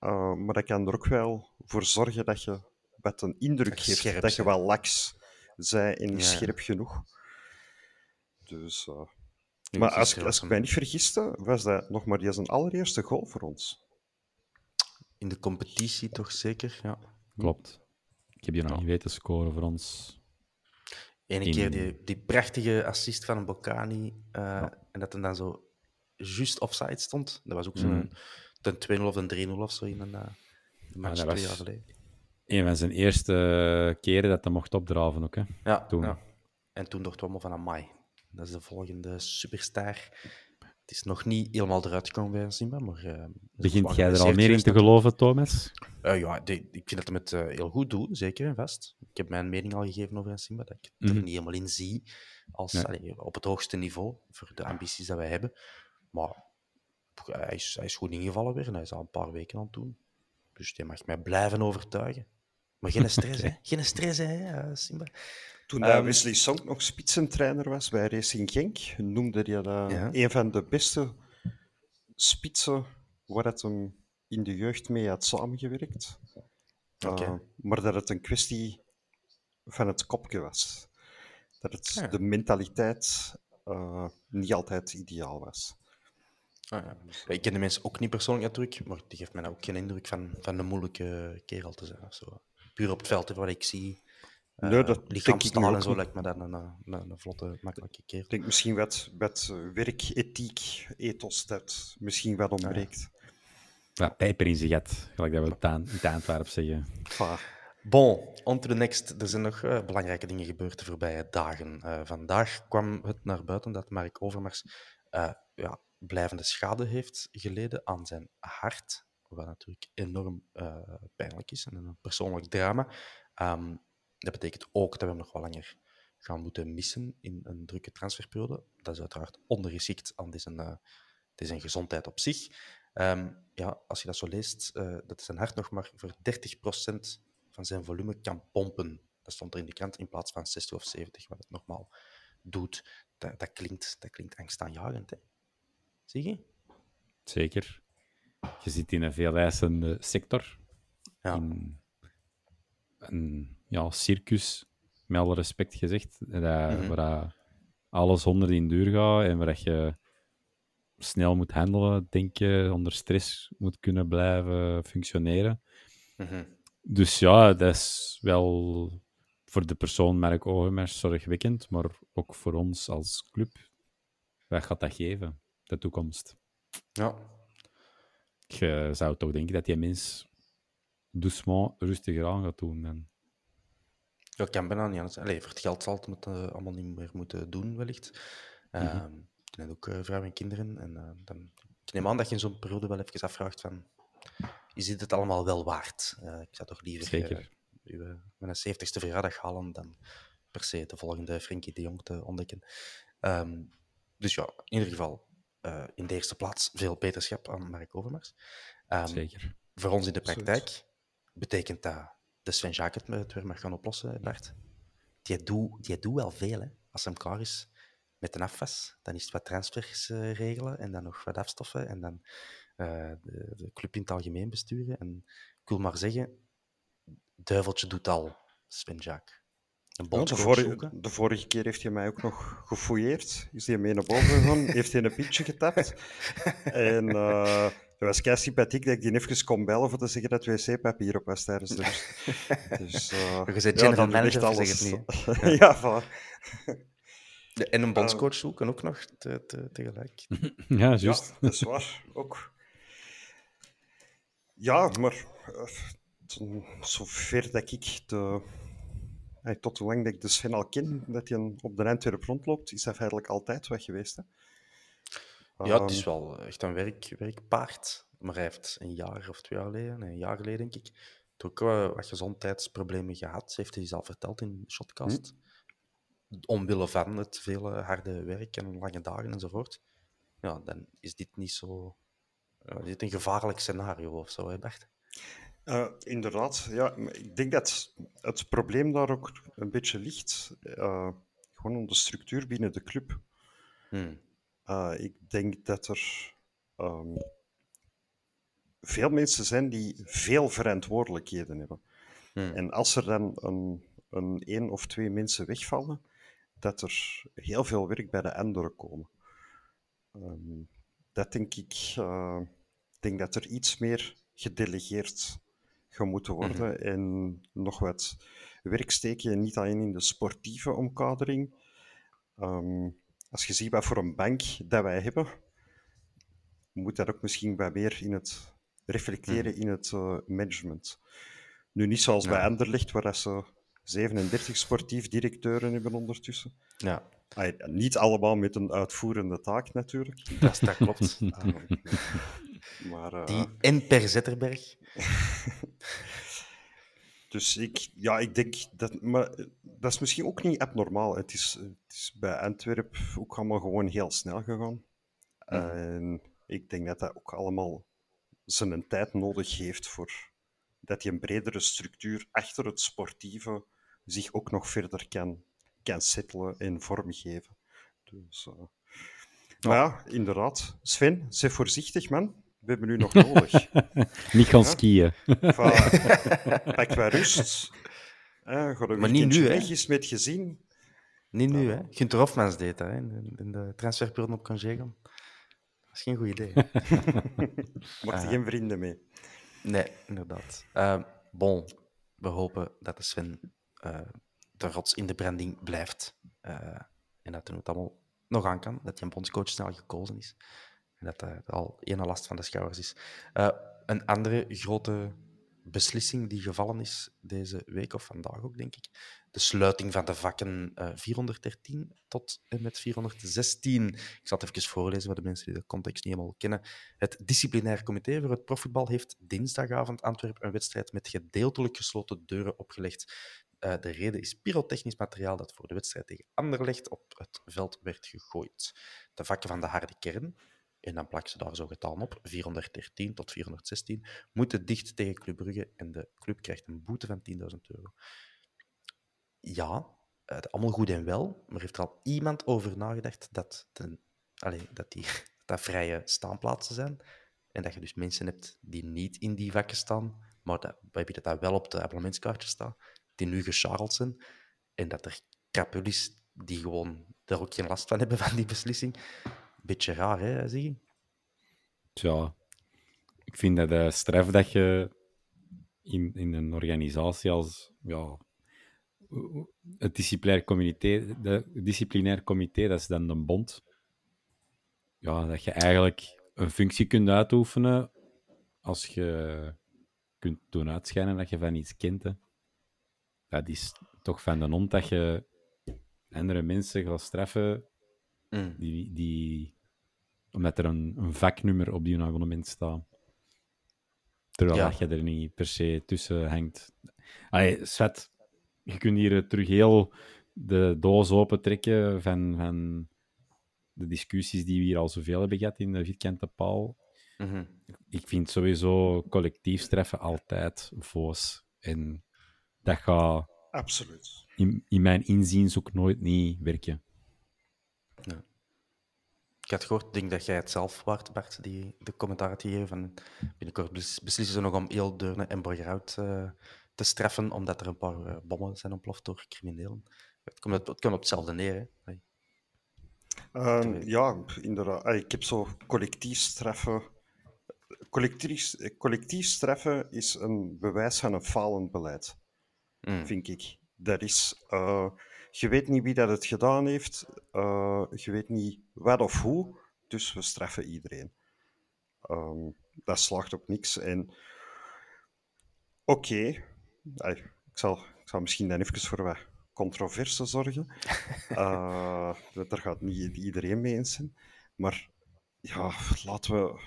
Uh, maar dat kan er ook wel voor zorgen dat je wat een indruk geeft. Dat je wel laks zij en ja. scherp genoeg. Dus, uh, maar als, als ik mij niet vergiste, was dat nog maar zijn allereerste goal voor ons. In de competitie toch zeker, ja. Klopt. Ik heb je nog niet weten scoren voor ons. Ene keer die, die prachtige assist van een Bocani. Uh, En dat hij dan zo juist offside stond. Dat was ook zo'n mm. ten 2-0 of een 3-0 of zo in een, uh, match twee jaar geleden. Een van zijn eerste keren dat hij mocht opdraven ook. Hè? Ja, toen. Ja. En toen dacht we van Amai. Dat is de volgende superstar. Het is nog niet helemaal eruit gekomen bij Simba, maar... Uh, Begint jij er al meer in te geloven, Thomas? Uh, ja, de, ik vind dat hij het uh, heel goed doet, zeker en vast. Ik heb mijn mening al gegeven over Simba, dat ik het er mhm. niet helemaal in zie als, nee. allee, op het hoogste niveau, voor de ambities die wij hebben. Maar hij is, hij is goed ingevallen weer en hij is al een paar weken aan het doen. Dus die mag mij blijven overtuigen. Maar geen [laughs] stress, hè? Geen stress, hè, Simba? Toen um, Wesley Song nog spitsentrainer was bij Racing Genk, noemde hij dat ja. een van de beste spitsen waar het hem in de jeugd mee had samengewerkt. Okay. Uh, maar dat het een kwestie van het kopje was. Dat het ja. de mentaliteit uh, niet altijd ideaal was. Ah, ja. Ik ken de mensen ook niet persoonlijk natuurlijk, maar die geeft mij ook geen indruk van, van een moeilijke kerel te zijn. Of zo. Puur op het veld, wat ik zie, uh, nee, dat ik en zo lijkt me dat een, een, een, vlotte, makkelijke keer. Ik denk misschien wat, wat werkethiek, ethos, dat misschien wat ontbreekt. Ja, pijper in zijn gat, gelijk dat we het aan, in Antwerpen zeggen. Ah. Bon, on to the next. Er zijn nog uh, belangrijke dingen gebeurd de voorbije dagen. Uh, vandaag kwam het naar buiten dat Mark Overmars uh, ja, blijvende schade heeft geleden aan zijn hart. Wat natuurlijk enorm pijnlijk is en een persoonlijk drama. Um, dat betekent ook dat we hem nog wel langer gaan moeten missen in een drukke transferperiode. Dat is uiteraard ondergeschikt aan deze, uh, deze gezondheid op zich. Um, ja, als je dat zo leest, uh, dat zijn hart nog maar voor 30% van zijn volume kan pompen. Dat stond er in de krant in plaats van 60 of 70, wat het normaal doet. Dat, dat, klinkt, dat klinkt angstaanjagend, hè? Zie je? Zeker. Je zit in een veeleisende sector. Ja. In een ja, circus, met alle respect gezegd, dat, mm waar alles onder in duur gaat en waar je snel moet handelen, denken, onder stress moet kunnen blijven functioneren. Mhm. Dus ja, dat is wel voor de persoon Mark Overmars zorgwekkend, maar ook voor ons als club. Wat gaat dat geven, de toekomst? Ja. Je zou toch denken dat die mens doucement rustiger aan gaat doen. En ja, ik kan bijna niet anders. Allee, voor het geld zal het uh, allemaal niet meer moeten doen, wellicht. Uh, mm -hmm. Ik heb ook uh, vrouwen en kinderen. En, uh, dan, ik neem aan dat je in zo'n periode wel even afvraagt van... Is dit het allemaal wel waard? ik zou toch liever Zeker. uw, mijn 70ste verjaardag halen dan per se de volgende Frenkie de Jong te ontdekken. Um, dus ja, in ieder geval in de eerste plaats veel beterschap aan Mark Overmars. Um, Zeker. Voor ons in de praktijk betekent dat de Sven Jaak het weer maar gaan oplossen, Bart. Die doet, die doet wel veel. Hè. Als hem klaar is met een afwas, dan is het wat transfers uh, regelen en dan nog wat afstoffen en dan uh, de, de, club in het algemeen besturen. En ik wil maar zeggen, Duiveltje doet al Sven Jaak. Een Ja, de, vorige, de vorige keer heeft hij mij ook nog gefouilleerd. Is hij mee naar boven gegaan, heeft hij een pintje getapt. [laughs] En eh dat was kei sympathiek dat ik die even kon bellen voor te zeggen dat wc-papier op was tijdens de rust. [laughs] Dus, eh, Je bent ja, echt manager, zeg het alles. [laughs] ja, voilà. En een bondscoach zoeken ook nog te, te- tegelijk. Ja, [laughs] Ja, juist. dat is waar. Ook. Ja, maar eh, tot zover dat ik de, eh, tot hoe lang dat ik de Sven al ken, dat hij op de Antwerp rondloopt, is dat feitelijk altijd weg geweest. Hè? Ja, het is wel echt een werk, werkpaard. Maar hij heeft een jaar of twee jaar geleden, nee, een jaar geleden denk ik, ook wel wat gezondheidsproblemen gehad. Heeft hij zelf verteld in de Shotcast. Omwille van het vele harde werk en lange dagen enzovoort. Ja, dan is dit niet zo... Ja, dit een gevaarlijk scenario of zo, hè Bart? Eh, inderdaad, ja. Ik denk dat het probleem daar ook een beetje ligt. eh, gewoon om de structuur binnen de club. Hmm. Eh, ik denk dat er ehm, veel mensen zijn die veel verantwoordelijkheden hebben. Hmm. En als er dan een, een één of twee mensen wegvallen, dat er heel veel werk bij de anderen komen. Ehm, dat denk ik. Ik denk dat er iets meer gedelegeerd gaat moeten worden en nog wat werk steken, niet alleen in de sportieve omkadering. Ehm, als je ziet wat voor een bank dat wij hebben, moet dat ook misschien wat meer in het reflecteren in het eh, management. Nu niet zoals bij Anderlecht, waar dat ze 37 sportief directeuren hebben ondertussen. Ja, niet allemaal met een uitvoerende taak natuurlijk. [laughs] dat, dat klopt. Ah, maar, eh, Die en Per Zetterberg. [laughs] Dus ik, ja, ik denk dat. Maar eh, dat is misschien ook niet abnormaal. Het is, het is bij Antwerp ook allemaal gewoon heel snel gegaan. En ik denk dat dat ook allemaal zijn tijd nodig heeft voor dat die een bredere structuur achter het sportieve zich ook nog verder kan, kan settelen en vormgeven. Dus, eh, Maar ja, inderdaad. Sven, zeg voorzichtig, man. We hebben u nog nodig. [laughs] Niet gaan skiën. Voilà. [laughs] Pak wat rust. Eh, Maar niet nu, hè? is met gezin. Niet nu, hè? Gunther Hofmans deed dat, hè? In de, transferperiode op congé gaan. Dat is geen goed idee. [laughs] Maakt er geen vrienden mee. Nee, inderdaad. Eh, bon, we hopen dat de Sven eh, de rots in de branding blijft. Eh, en dat hij het allemaal nog aan kan. Dat hij een bondscoach snel gekozen is. En dat hij al ene last van de schouders is. Eh, een andere grote beslissing die gevallen is deze week, of vandaag ook, denk ik. De sluiting van de vakken eh, 413 tot en met 416. Ik zal het even voorlezen voor de mensen die de context niet helemaal kennen. Het disciplinair comité voor het profvoetbal heeft dinsdagavond Antwerpen een wedstrijd met gedeeltelijk gesloten deuren opgelegd. Eh, de reden is pyrotechnisch materiaal dat voor de wedstrijd tegen Anderlecht op het veld werd gegooid. De vakken van de harde kern, en dan plakken ze daar zo getallen op, 413 tot 416, moeten dicht tegen Club Brugge en de club krijgt een boete van 10.000 euro. Ja, eh, allemaal goed en wel, maar heeft er al iemand over nagedacht dat, allee, dat, die, [laughs] dat vrije staanplaatsen zijn en dat je dus mensen hebt die niet in die vakken staan, maar dat, dat, wel op de abonnementskaartje staat, die nu gescharreld zijn en dat er krapullis die gewoon daar ook geen last van hebben van die beslissing. Beetje raar, hè, zie je? Tja, ik vind dat uh, straf dat je in, in een organisatie als ja, het disciplinair comité, de, disciplinair comité, dat is dan de bond, ja, dat je eigenlijk een functie kunt uitoefenen als je kunt doen uitschijnen dat je van iets kent. Hè. Dat is toch van de hond dat je andere mensen gaat straffen Mm. die, die, omdat er een, een vaknummer op die abonnement staat. Terwijl Ja. dat je er niet per se tussen hangt. Allee, Svet, je kunt hier terug heel de doos opentrekken van, van de discussies die we hier al zoveel hebben gehad in de vierkante paal. Mhm. Ik vind sowieso collectief streffen altijd voos. En dat gaat Absoluut. in, in mijn inziens ook nooit niet werken. Ik had gehoord, denk dat jij het zelf waard, Bart, die de commentaar had gegeven. Van binnenkort bes- beslissen ze nog om heel Deurne en Borgerhout eh, te straffen omdat er een paar eh, bommen zijn ontploft door criminelen. Het komt, op, het komt op hetzelfde neer. Hè. Hey. Ehm, ja, inderdaad. Ik heb zo collectief straffen. Collectief, collectief straffen is een bewijs van een falend beleid, Mm. vind ik. Dat is, eh, je weet niet wie dat het gedaan heeft, eh, je weet niet wat of hoe, dus we straffen iedereen. Ehm, dat slaagt op niks. En oké, ik, zal, ik zal misschien dan even voor wat controverse zorgen. [laughs] Dat daar gaat niet iedereen mee eens zijn. Maar ja, laten we.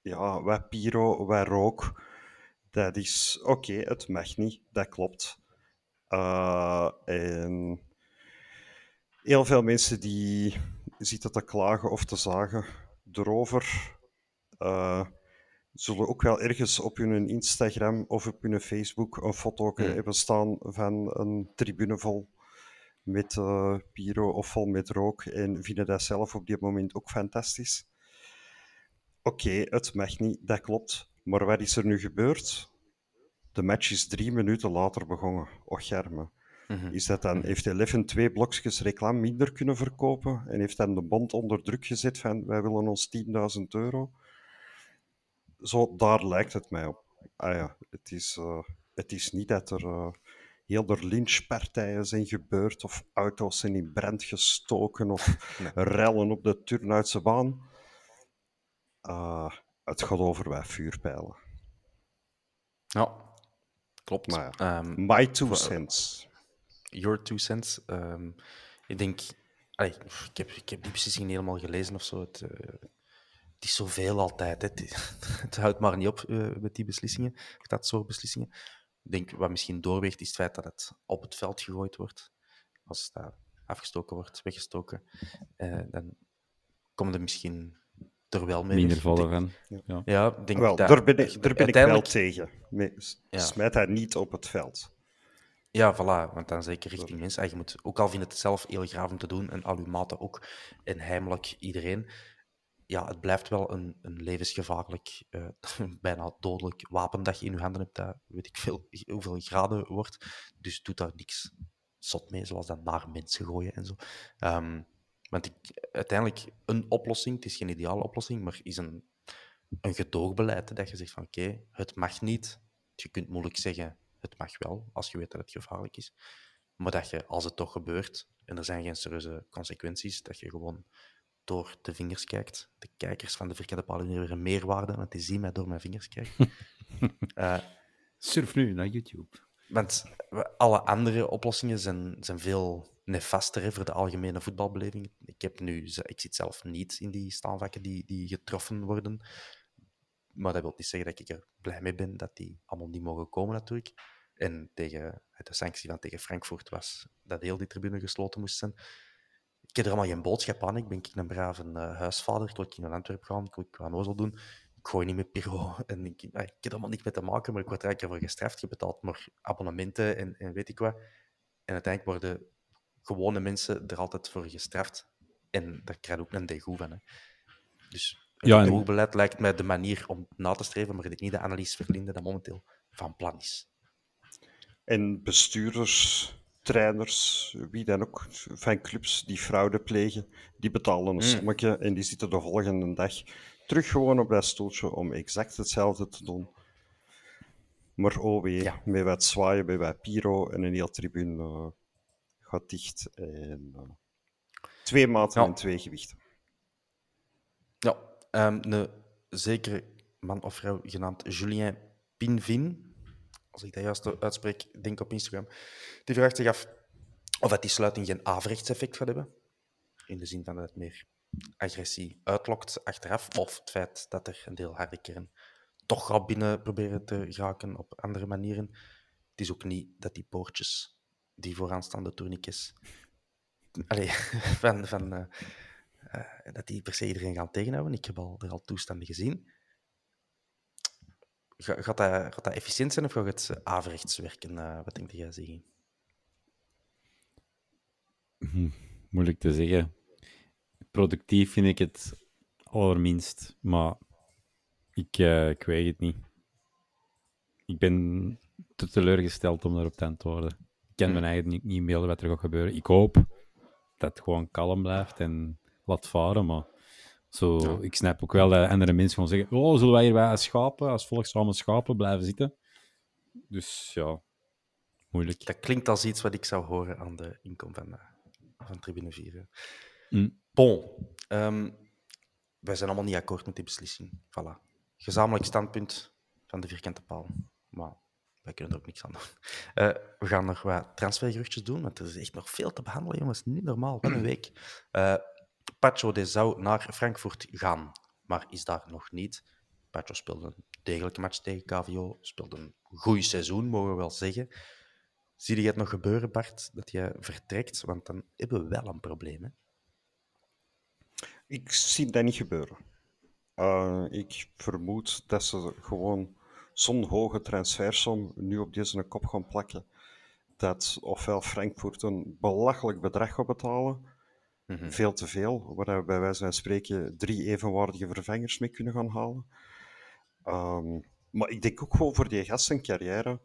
Ja, wat pyro, wat rook. Dat is oké, het mag niet, dat klopt. Eh, en heel veel mensen die zitten te klagen of te zagen erover, eh, zullen ook wel ergens op hun Instagram of op hun Facebook een foto Hmm. hebben staan van een tribune vol met eh, pyro of vol met rook en vinden dat zelf op dit moment ook fantastisch. Oké, het mag niet, dat klopt. Maar wat is er nu gebeurd? De match is drie minuten later begonnen. Och, germe. Mhm. Is dat dan, heeft Eleven twee blokjes reclame minder kunnen verkopen en heeft dan de bond onder druk gezet van wij willen ons 10.000 euro? Zo, daar lijkt het mij op. Ah ja, het is, eh, het is niet dat er eh, heel er lynchpartijen zijn gebeurd of auto's zijn in brand gestoken of [laughs] rellen op de Turnhoutse baan. Ah, het gaat over wat vuurpijlen. Ja, klopt. Maar ja, Ehm, my two voor- cents. Your two cents. Ehm, ik denk... allee, ik, heb, ik heb die beslissing niet helemaal gelezen of zo. Het, eh, het is zoveel altijd. Hè. Het, [laughs] het houdt maar niet op eh, met die beslissingen, dat soort beslissingen. Ik denk, wat misschien doorweegt, is het feit dat het op het veld gegooid wordt. Als dat afgestoken wordt, weggestoken, eh, dan komt er misschien er wel mee Minder vallen van. Ja. Denk Wel, dat... daar ben ik, daar ben ik wel tegen. Nee. Smijt hij niet op het veld. Ja, voilà. Want dan zeker richting mensen. En je moet, ook al vindt het zelf heel graaf om te doen, en al uw maten ook, en heimelijk iedereen, ja, het blijft wel een, een levensgevaarlijk, eh, [laughs] bijna dodelijk wapen dat je in je handen hebt, dat weet ik veel hoeveel graden wordt. Dus doe daar niks zot mee, zoals dat naar mensen gooien en zo. Ehm, want ik, uiteindelijk, een oplossing, het is geen ideale oplossing, maar is een, een gedoogbeleid, dat je zegt van oké, het mag niet. Je kunt moeilijk zeggen, het mag wel, als je weet dat het gevaarlijk is. Maar dat je, als het toch gebeurt, en er zijn geen serieuze consequenties, dat je gewoon door de vingers kijkt. De kijkers van de Vierkante Paal hebben weer een meerwaarde, want die zien mij door mijn vingers kijken. [laughs] Eh, Surf nu naar YouTube. want alle andere oplossingen zijn, zijn veel nefaster hè, voor de algemene voetbalbeleving. Ik, heb nu, ik zit zelf niet in die staanvakken die, die getroffen worden. Maar dat wil niet zeggen dat ik er blij mee ben dat die allemaal niet mogen komen, natuurlijk. En tegen, de sanctie van tegen Frankfurt was dat heel die tribune gesloten moest zijn. Ik heb er allemaal geen boodschap aan. Ik ben een brave eh, huisvader. Ik wil in Antwerpen gaan, ik wil aan doen. Ik gooi niet met Piro. [laughs] En ik, ah, ik heb er allemaal niks mee te maken, maar ik word er eigenlijk voor gestraft. Je betaalt maar abonnementen en, en weet ik wat. En uiteindelijk worden gewone mensen er altijd voor gestraft. En daar krijg je ook een degoe van. Hè. Dus het Ja, en- lijkt mij de manier om na te streven, maar ik denk niet dat Annelies Verlinde dat momenteel van plan is. En bestuurders, trainers, wie dan ook, van clubs die fraude plegen, die betalen een sommetje en die zitten de volgende dag terug gewoon op dat stoeltje om exact hetzelfde te doen. Maar oh wee, Ja. met wat zwaaien, met wat pyro en een heel tribune eh, gaat dicht. En, eh, twee maten Ja. en twee gewichten. Ja, ehm, een zekere man of vrouw genaamd Julien Pinvin, als ik dat juist uitspreek, denk op Instagram, die vraagt zich af of dat die sluiting geen averechtseffect gaat hebben. In de zin van dat het meer agressie uitlokt achteraf, of het feit dat er een deel harde kern toch gaat binnen proberen te geraken op andere manieren. Het is ook niet dat die poortjes, die vooraanstaande tourniquets, allee, [laughs] van, van, eh, eh, dat die per se iedereen gaan tegenhouden. Ik heb al, er al toestanden gezien. Ga- Gaat dat, gaat dat efficiënt zijn of gaat het eh, averechts werken? Wat denk jij, Ziggy? Moeilijk te zeggen. Productief vind ik het allerminst, maar ik, ik weet het niet. Ik ben te teleurgesteld om daarop te antwoorden. Ik kan Hmm. me eigenlijk niet, niet wat er gaat gebeuren. Ik hoop dat het gewoon kalm blijft en laat varen, maar zo, Ja. ik snap ook wel dat andere mensen gewoon zeggen oh, zullen wij hier bij als schapen, als volk samen schapen blijven zitten? Dus ja, moeilijk. Dat klinkt als iets wat ik zou horen aan de inkom van, eh, van Tribune 4. hè. Mm. Bon, ehm, wij zijn allemaal niet akkoord met die beslissing. Voilà. Gezamenlijk standpunt van de vierkante paal. Maar wij kunnen er ook niks aan doen. Eh, we gaan nog wat transfergeruchtjes doen, want er is echt nog veel te behandelen, jongens. Niet normaal, wat een week. Eh Pacho de zou naar Frankfurt gaan, maar is daar nog niet. Pacho speelde een degelijke match tegen KVO, speelde een goed seizoen, mogen we wel zeggen. Zie je het nog gebeuren, Bart, dat jij vertrekt? Want dan hebben we wel een probleem. Hè? Ik zie dat niet gebeuren. Eh, ik vermoed dat ze gewoon zo'n hoge transfersom nu op deze kop gaan plakken. Dat ofwel Frankfurt een belachelijk bedrag gaat betalen, Mhm. veel te veel, waar we bij wijze van spreken drie evenwaardige vervangers mee kunnen gaan halen. Ehm, maar ik denk ook gewoon voor die gasten carrière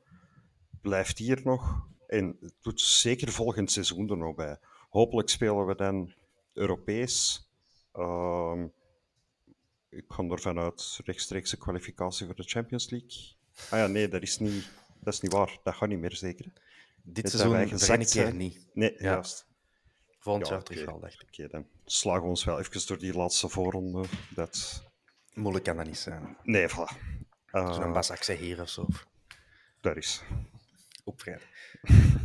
blijft hier nog, en het doet zeker volgend seizoen er nog bij. Hopelijk spelen we dan Europees. Ehm, ik ga ervan uit rechtstreekse kwalificatie voor de Champions League. Ah ja, nee, dat is niet, dat is niet waar. Dat gaat niet meer zeker. Dit dat seizoen gezakt keer niet. Nee, Ja. juist. Volgend Ja, jaar terug wel, dacht ik. Oké, dan slagen we ons wel even door die laatste voorronde. Dat... Moeilijk kan dat niet zijn. Nee, voilà. Eh, Zo'n Bas Akse hier of zo. daar is. Op vrijdag. [laughs]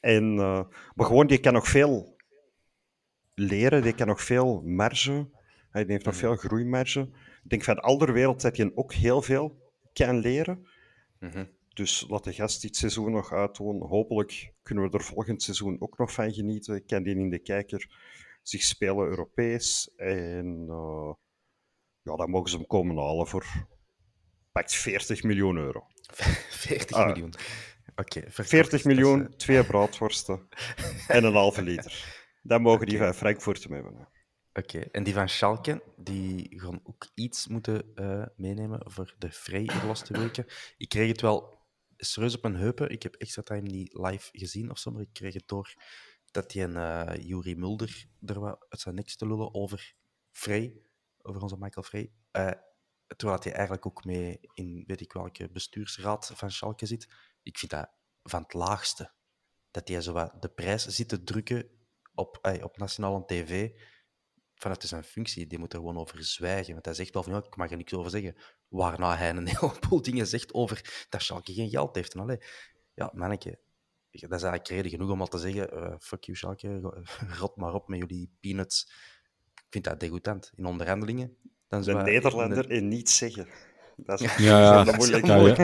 En, eh, maar gewoon, die kan nog veel leren, die kan nog veel marge. Hij heeft nog veel groeimarge. Ik denk van al de wereld dat je ook heel veel kan leren. Mhm. Dus laat de gast dit seizoen nog uitdoen. Hopelijk kunnen we er volgend seizoen ook nog van genieten. Kan die in de kijker zich spelen Europees. En eh, ja, dan mogen ze hem komen halen voor pakt 40 miljoen euro. [laughs] 40 Ah. miljoen. Oké, verkocht. 40 Dat is, miljoen, eh, twee broodworsten [laughs] en een halve liter. Dat mogen die van Frankfurt hem hebben. Oké, en die van Schalke, die gaan ook iets moeten eh, meenemen voor de laatste weken. Ik kreeg het wel serieus op mijn heupen. Ik heb extra time niet live gezien of zo, maar ik kreeg het door dat die een uh, Juri Mulder er wat uit zijn niks te lullen over Frey, over onze Michael Frey. Uh, terwijl hij eigenlijk ook mee in weet ik welke bestuursraad van Schalke zit. Ik vind dat van het laagste. Dat hij zo wat de prijs zit te drukken op, op nationale tv vanuit zijn functie, die moet er gewoon over zwijgen. Want hij zegt wel van, ja, ik mag er niks over zeggen. Waarna hij een [laughs] heleboel dingen zegt over dat Schalke geen geld heeft. En allee, ja, manneke, dat is eigenlijk reden genoeg om al te zeggen, uh, fuck you Schalke, [laughs] rot maar op met jullie peanuts. Ik vind dat degoutant. In onderhandelingen... Dan de Nederlander en niet zeggen. Dat is ja, [laughs] ja. dat moeilijk. Ja, ja.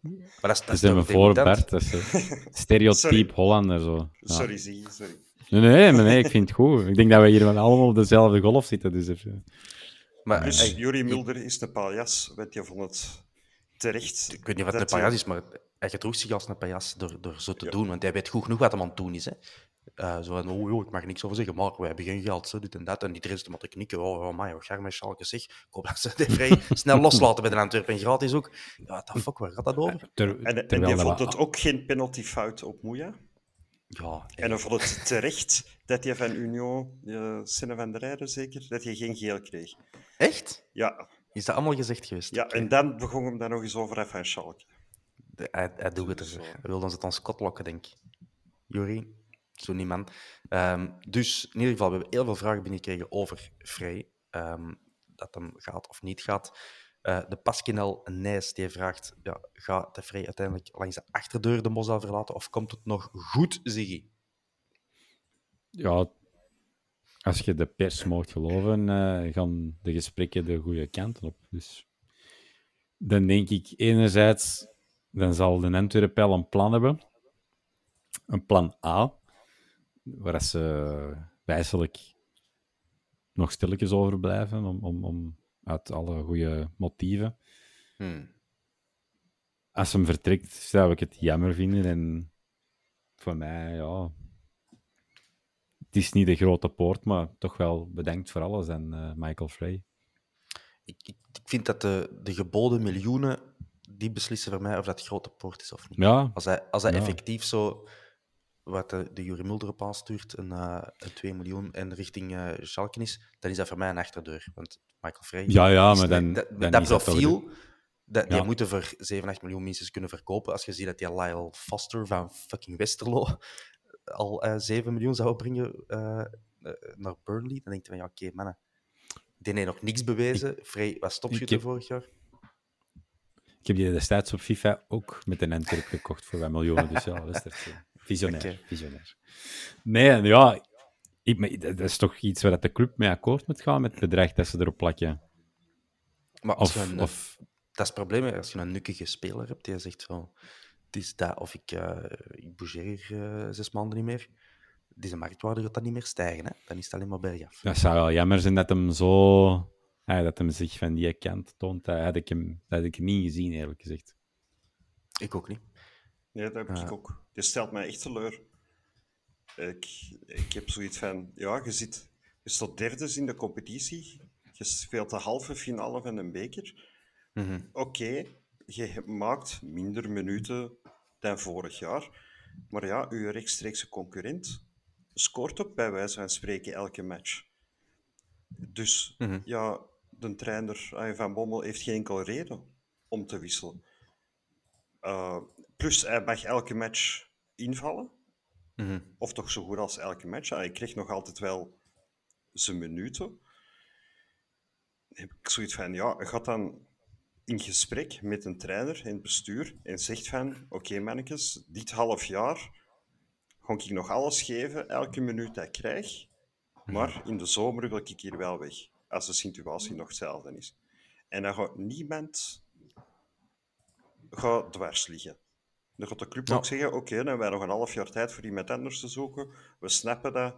Maar dat is, dat is voor Bert, dat is stereotype Hollander. Zo. Ja. Sorry, zie, sorry. Nee, nee, maar nee, ik vind het goed. Ik denk dat we hier allemaal op dezelfde golf zitten. Dus even... maar, dus hey, Jurie Mulder is de paljas, weet je, van het terecht. Ik weet niet wat een paljas is, maar hij gedroeg zich als een paljas door, door zo te ja. doen. Want hij weet goed genoeg wat hij aan het doen is. Hè. Uh, zo van, oh, joh, ik mag er niks over zeggen, maar wij hebben geen geld, zo, dit en dat. En iedereen is maar te knikken. Oh, oh my, wat ga met Schalke zeg. Ik hoop dat ze het vrij [laughs] snel loslaten bij de Antwerpen. Gratis ook. Ja, what the fuck, waar gaat dat over? Ter, en en die vond het ook geen penaltyfout op Moeja. Ja, en dan vond het terecht dat je van Union, uh, Senne van der Rijden zeker, dat je geen geel kreeg. Echt? Ja. Is dat allemaal gezegd geweest? Ja, okay. en dan begon hem daar nog eens over af van Schalke. De, hij, hij doet het er. Zo. Hij wil ons het aan Scott lokken, denk ik. Jurie, zo niet man. Um, dus in ieder geval, we hebben heel veel vragen binnengekregen over Frey. Um, dat hem gaat of niet gaat. Uh, de Pasquinel Nijs die vraagt: ja, gaat de Frey uiteindelijk langs de achterdeur de Mosel verlaten of komt het nog goed, Ziggy? Ja, als je de pers mocht geloven, uh, gaan de gesprekken de goede kant op. Dus dan denk ik enerzijds, dan zal de Antwerpen een plan hebben. Een plan A, waar ze wijselijk nog stilletjes over blijven, om, om, om uit alle goede motieven. Hmm. Als hem vertrekt, zou ik het jammer vinden. En voor mij, ja. Het is niet de grote poort, maar toch wel bedankt voor alles aan uh, Michael Frey. Ik, ik, ik, vind dat de, de geboden miljoenen die beslissen voor mij of dat grote poort is of niet. Ja, Als hij, als hij Ja. effectief zo, wat de, de Jurie Mulder op aanstuurt, een, eh, een 2 miljoen en richting eh Schalke is, dan is dat voor mij een achterdeur. Want Michael Frey... Ja, ja, maar dan- dat, dan dat profiel, dat, die moeten voor 7, 8 miljoen minstens kunnen verkopen. Als je ziet dat die Lyle Foster van fucking Westerlo [laughs] al eh 7 miljoen zou opbrengen eh, eh, naar Burnley, dan denk je van, ja, oké, mannen. Die heeft nog niks bewezen. Frey was topschutter heb- vorig jaar. ik heb die destijds op FIFA ook met een Antwerp gekocht voor wat miljoenen. Dus ja, dat is eh, visionair. Visionair. Nee, en ja, ik, dat is toch iets waar dat de club mee akkoord moet gaan met het bedrag dat ze erop plakken. Maar als Of, een, of Dat is het probleem, als je een nukkige speler hebt die zegt van, het is dat, of ik, eh ik bougeer hier eh, zes maanden niet meer, deze marktwaarde gaat dat niet meer stijgen. Hè? Dan is het alleen maar bergaf. dat zou wel jammer zijn dat hem zo... dat hem zich van die kant toont. Dat had ik, hem, dat had ik niet gezien, eerlijk gezegd. Ik ook niet. Nee, dat heb ik ook. Dit stelt mij echt teleur. Ik, ik heb zoiets van, ja, je zit, je staat derde in de competitie. Je speelt de halve finale van een beker. Mhm. Oké, je maakt minder minuten dan vorig jaar. Maar ja, uw rechtstreekse concurrent scoort ook bij wijze van spreken elke match. Dus Mhm. ja, de trainer ah, Van Bommel heeft geen enkele reden om te wisselen. Uh, plus, hij mag elke match invallen. Mhm. Of toch zo goed als elke match. Hij kreeg nog altijd wel zijn minuten. Heb ik zoiets van, ja, gaat dan in gesprek met een trainer en het bestuur en zegt van, oké mannetjes, dit half jaar ga ik nog alles geven, elke minuut dat ik krijg, maar in de zomer wil ik hier wel weg, als de situatie nog hetzelfde is. En dan gaat niemand gaat dwars liggen. Dan gaat de club Ja. ook zeggen, oké, dan hebben wij nog een half jaar tijd voor iemand anders te zoeken. We snappen dat.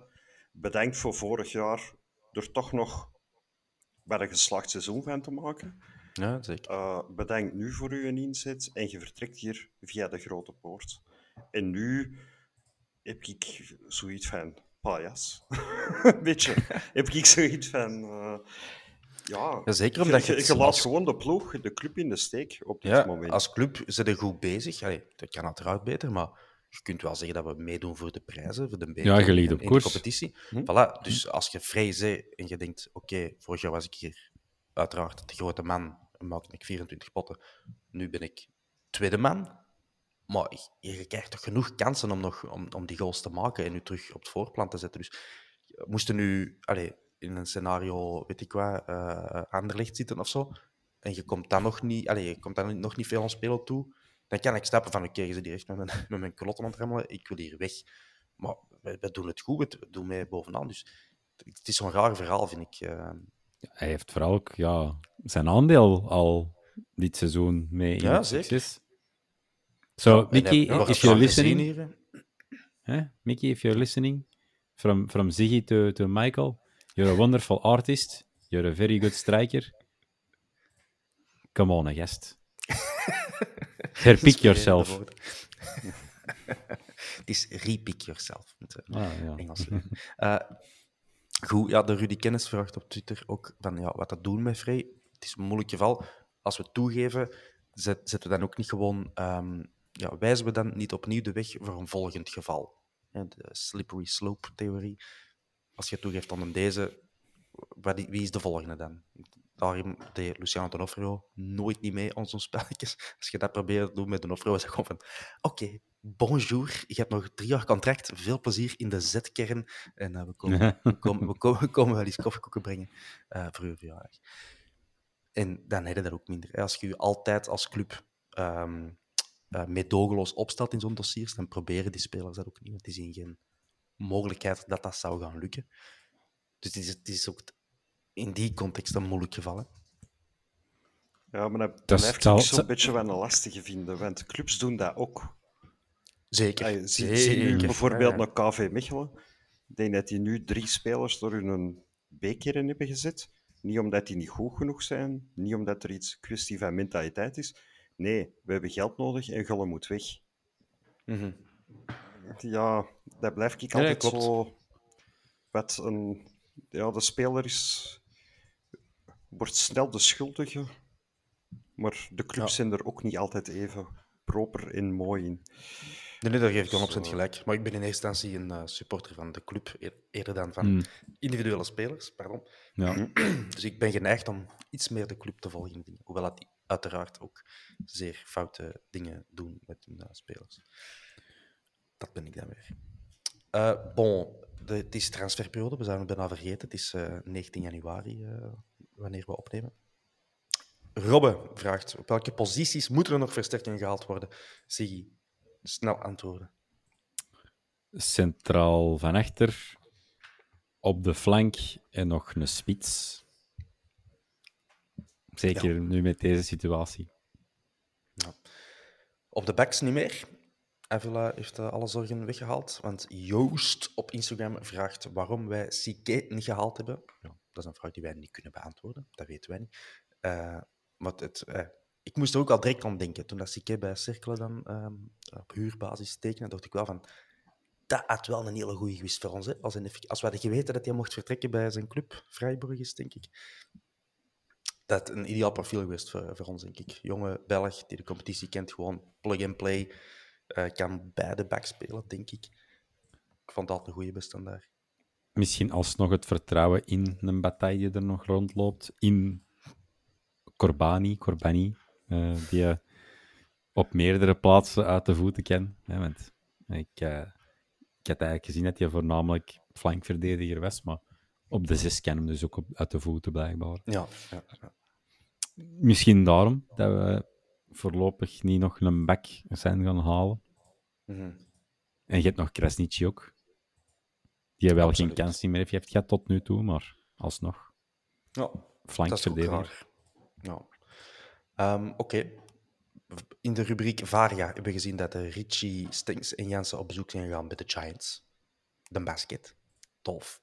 Bedankt voor vorig jaar er toch nog bij een geslaagd seizoen van te maken. Ja, zeker. Uh, bedankt nu voor uw inzet en je vertrekt hier via de grote poort. En nu heb ik zoiets van pajas. Weet je, heb ik zoiets van. uh, ja, Ja, zeker je, omdat je je, het je laat als- gewoon de ploeg, de club in de steek op dit Ja, moment. als club zijn we goed bezig. Allee, dat kan uiteraard beter, maar je kunt wel zeggen dat we meedoen voor de prijzen, voor de beker Ja, en- op in koers. de competitie. Hm. Voilà, dus als je vrij bent en je denkt, oké, vorig jaar was ik hier uiteraard de grote man en maakte ik 24 potten. Nu ben ik tweede man. Maar je, je krijgt toch genoeg kansen om, nog, om, om die goals te maken en nu terug op het voorplan te zetten. Dus moesten nu allee, in een scenario, weet ik wat, eh Anderlecht zitten of zo, en je komt dan nog niet, allee, je komt dan nog niet veel aan spelen toe, dan kan ik stappen van, oké, je zit hier echt met mijn, [laughs] met mijn klotten aan het rammelen, ik wil hier weg. Maar we, we doen het goed, we doen mee bovenaan. Dus het is zo'n raar verhaal, vind ik. eh. Hij heeft vooral ook ja, zijn aandeel al dit seizoen mee in Ja, succes. So, En Mickey, if you're listening, hè? Mickey, if you're listening, from, from Ziggy to, to Michael, you're a wonderful artist, you're a very good striker. Come on, gast. [laughs] Herpick yourself. [laughs] het is repick yourself. Met, eh, Ah, ja. Engels. Eh, goed, ja, de Rudy Kennis vraagt op Twitter ook van ja, wat dat doen met Frey. Het is een moeilijk geval. Als we toegeven, zet- zetten we dan ook niet gewoon, ehm, ja, wijzen we dan niet opnieuw de weg voor een volgend geval. De slippery slope theorie. Als je toegeeft aan deze, wie is de volgende dan? Daarin deed Luciano D'Onofrio nooit niet mee aan zo'n spelletjes. Als je dat probeert te doen met D'Onofrio, is het gewoon van oké, bonjour, je hebt nog drie jaar contract, veel plezier in de Z-kern en eh, we, komen, [laughs] we, komen, we, komen, we komen wel eens koffiekoeken brengen eh, voor uw verjaardag. En dan heb je dat ook minder. Als je je altijd als club ehm eh, meedogenloos opstelt in zo'n dossiers, dan proberen die spelers dat ook niet. want Het is in geen mogelijkheid dat dat zou gaan lukken. Dus het is, het is ook in die context een moeilijk geval. Hè? Ja, maar dat, Dat blijft ik zo'n beetje wel een lastige vinden, want clubs doen dat ook. Zeker. Ay, zie, zie nu bijvoorbeeld Ja, ja. naar KV Mechelen. Ik denk dat die nu drie spelers door hun beker hebben gezet. Niet omdat die niet goed genoeg zijn, niet omdat er iets kwestie van mentaliteit is. Nee, we hebben geld nodig en Gulle moet weg. Mhm. Ja, dat blijf ik Ja, altijd klopt. zo... Wat een... Ja, de speler is... Wordt snel de schuldige. maar de clubs zijn er ook niet altijd even proper en mooi in. Nee, nee, daar geef ik 100% Zo. gelijk. Maar ik ben in eerste instantie een eh, supporter van de club, eer- eerder dan van Hmm. individuele spelers. Pardon. Ja. [clears throat] Dus ik ben geneigd om iets meer de club te volgen. Hoewel dat die uiteraard ook zeer foute dingen doen met hun eh, spelers. Dat ben ik dan weer. Eh, bon, de, het is transferperiode, we zouden het bijna vergeten. Het is eh, 19 januari eh, wanneer we opnemen. Robbe vraagt, op welke posities moeten er nog versterkingen gehaald worden? Siggy, snel antwoorden. Centraal van achter, op de flank en nog een spits. Zeker nu met deze situatie. Op de backs niet meer. Avila heeft eh, alle zorgen weggehaald. Want Joost op Instagram vraagt waarom wij CK niet gehaald hebben. Ja, dat is een vraag die wij niet kunnen beantwoorden. Dat weten wij niet. Eh, wat het, eh, ik moest er ook al direct aan denken. Toen dat CK bij Cirkelen dan ehm, op huurbasis tekende, dacht ik wel van... Dat had wel een hele goede gewist voor ons. Hè? Als, als we hadden geweten dat hij mocht vertrekken bij zijn club, Freiburg is, denk ik. Dat een ideaal profiel geweest voor, voor ons, denk ik. Jonge Belg die de competitie kent, gewoon plug-and-play. Eh, kan beide back spelen, denk ik. Ik vond dat een goede bestandaar. Misschien alsnog het vertrouwen in een bataille er nog rondloopt. In Corbani, Corbani eh, die je op meerdere plaatsen uit de voeten ken. Hè, want ik, ik had eigenlijk gezien dat hij voornamelijk flankverdediger was, maar op de zes kan hem dus ook op, uit de voeten blijkbaar. Ja, ja, ja. Misschien daarom dat we voorlopig niet nog een back zijn gaan halen. Mhm. En je hebt nog Krasniqi ook. Die wel Absoluut. geen kans meer heeft heeft gehad tot nu toe, maar alsnog. ja. Flankverdediger. Ja. Ehm, Oké. In de rubriek Varia hebben we gezien dat de Richie, Stinks en Jansen op bezoek zijn gegaan bij de Giants. De basket. Tof.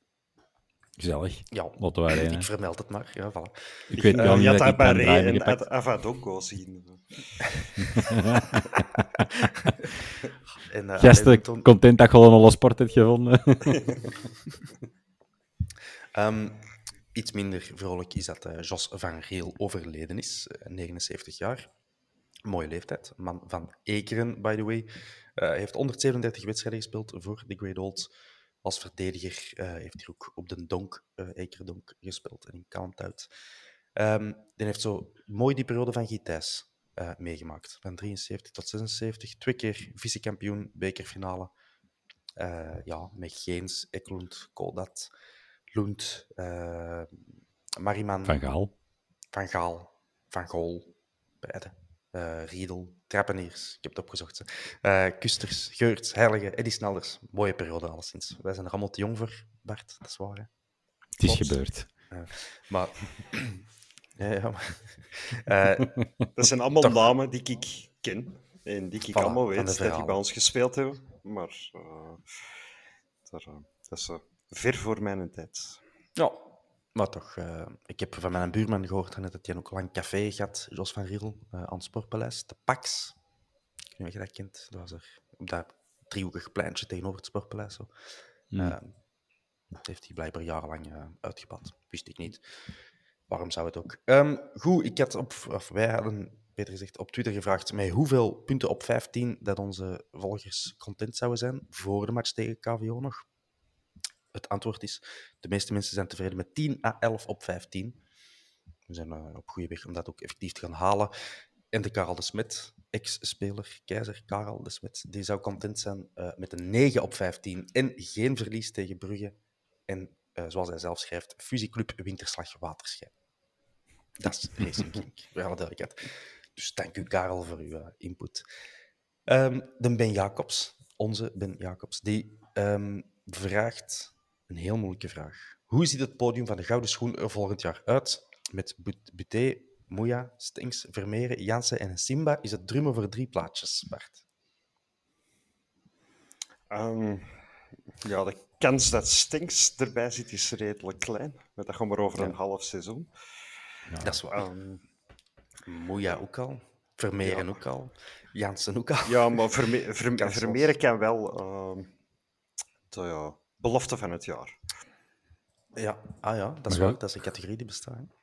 Gezellig. Ja, [laughs] ik vermeld het maar. Ja, voilà. Ik weet Eh, wel niet je had dat daar en Avadogo zien. [laughs] En, eh, Gasten, content dat je al een alle sport hebt gevonden. [laughs] Ehm, iets minder vrolijk is dat eh, Jos van Geel overleden is, eh, 79 jaar. Mooie leeftijd. Man van Ekeren, by the way. Eh, Hij heeft 137 wedstrijden gespeeld voor de Great Olds. Als verdediger eh, heeft hij ook op de Donk, eh Ekerdonk, gespeeld en in Kalmthout. Ehm die heeft zo mooi die periode van Gitijs eh, meegemaakt. Van 73 tot 76. Twee keer vicekampioen, bekerfinale. Ja, met Geens, Eklund, Kodat, Lund, Mariman, Van Gaal. Van Gaal, Van Gool, beide. Riedel, Trappeniers, ik heb het opgezocht. Eh, Kusters, Geurts, Heilige, Eddie Snellers. Mooie periode alleszins. Wij zijn er allemaal te jong voor, Bart, dat is waar. Hè? Het is Klopt. gebeurd. Maar... [clears throat] ja, ja, maar... [laughs] Eh, Dat zijn allemaal Toch. namen die ik ken. En die ik Voilà, allemaal weet dat die bij ons gespeeld hebben. Maar eh, daar, eh, dat is ver voor mijn tijd. Ja, maar toch. eh, ik heb van mijn buurman gehoord net dat hij ook lang café had, Jos van Riedel, eh, aan het Sportpaleis, de Pax. Ik weet niet of je dat kent. Dat was er op dat driehoekig pleintje tegenover het Sportpaleis. Zo. Eh, dat heeft hij blijkbaar jarenlang uitgebad. Wist ik niet. Waarom zou het ook? Ehm, goed, ik had op, of wij hadden, beter gezegd, op Twitter gevraagd met hoeveel punten op 15 dat onze volgers content zouden zijn voor de match tegen KVO nog. Het antwoord is, de meeste mensen zijn tevreden met 10 à 11 op 15. We zijn eh, op goede weg om dat ook effectief te gaan halen. En de Karel de Smet, ex-speler, keizer Karel de Smet, die zou content zijn eh, met een 9 op 15 en geen verlies tegen Brugge. En eh, zoals hij zelf schrijft, fusieclub Winterslag Waterschijn. Dat is Racing King, voor alle. Dus dank u, Karel, voor uw input. Ehm, de Ben Jacobs, onze Ben Jacobs, die ehm, vraagt een heel moeilijke vraag. Hoe ziet het podium van de Gouden Schoen er volgend jaar uit? Met But- Buté, Moeja, Stinks, Vermeeren, Jansen en Simba is het drummen voor drie plaatjes, Bart. Ehm, ja, de kans dat Stinks erbij zit is redelijk klein. Maar dat gaan we over een half seizoen. Dat is waar. Ehm, Moeja ook al. Vermeeren ook al. Jansen ook al. ja, maar Verme Verme- Kansloos. Vermeeren kan wel ehm, de ja, belofte van het jaar. Ja, ah ja, dat is ja. Dat is een categorie die bestaat.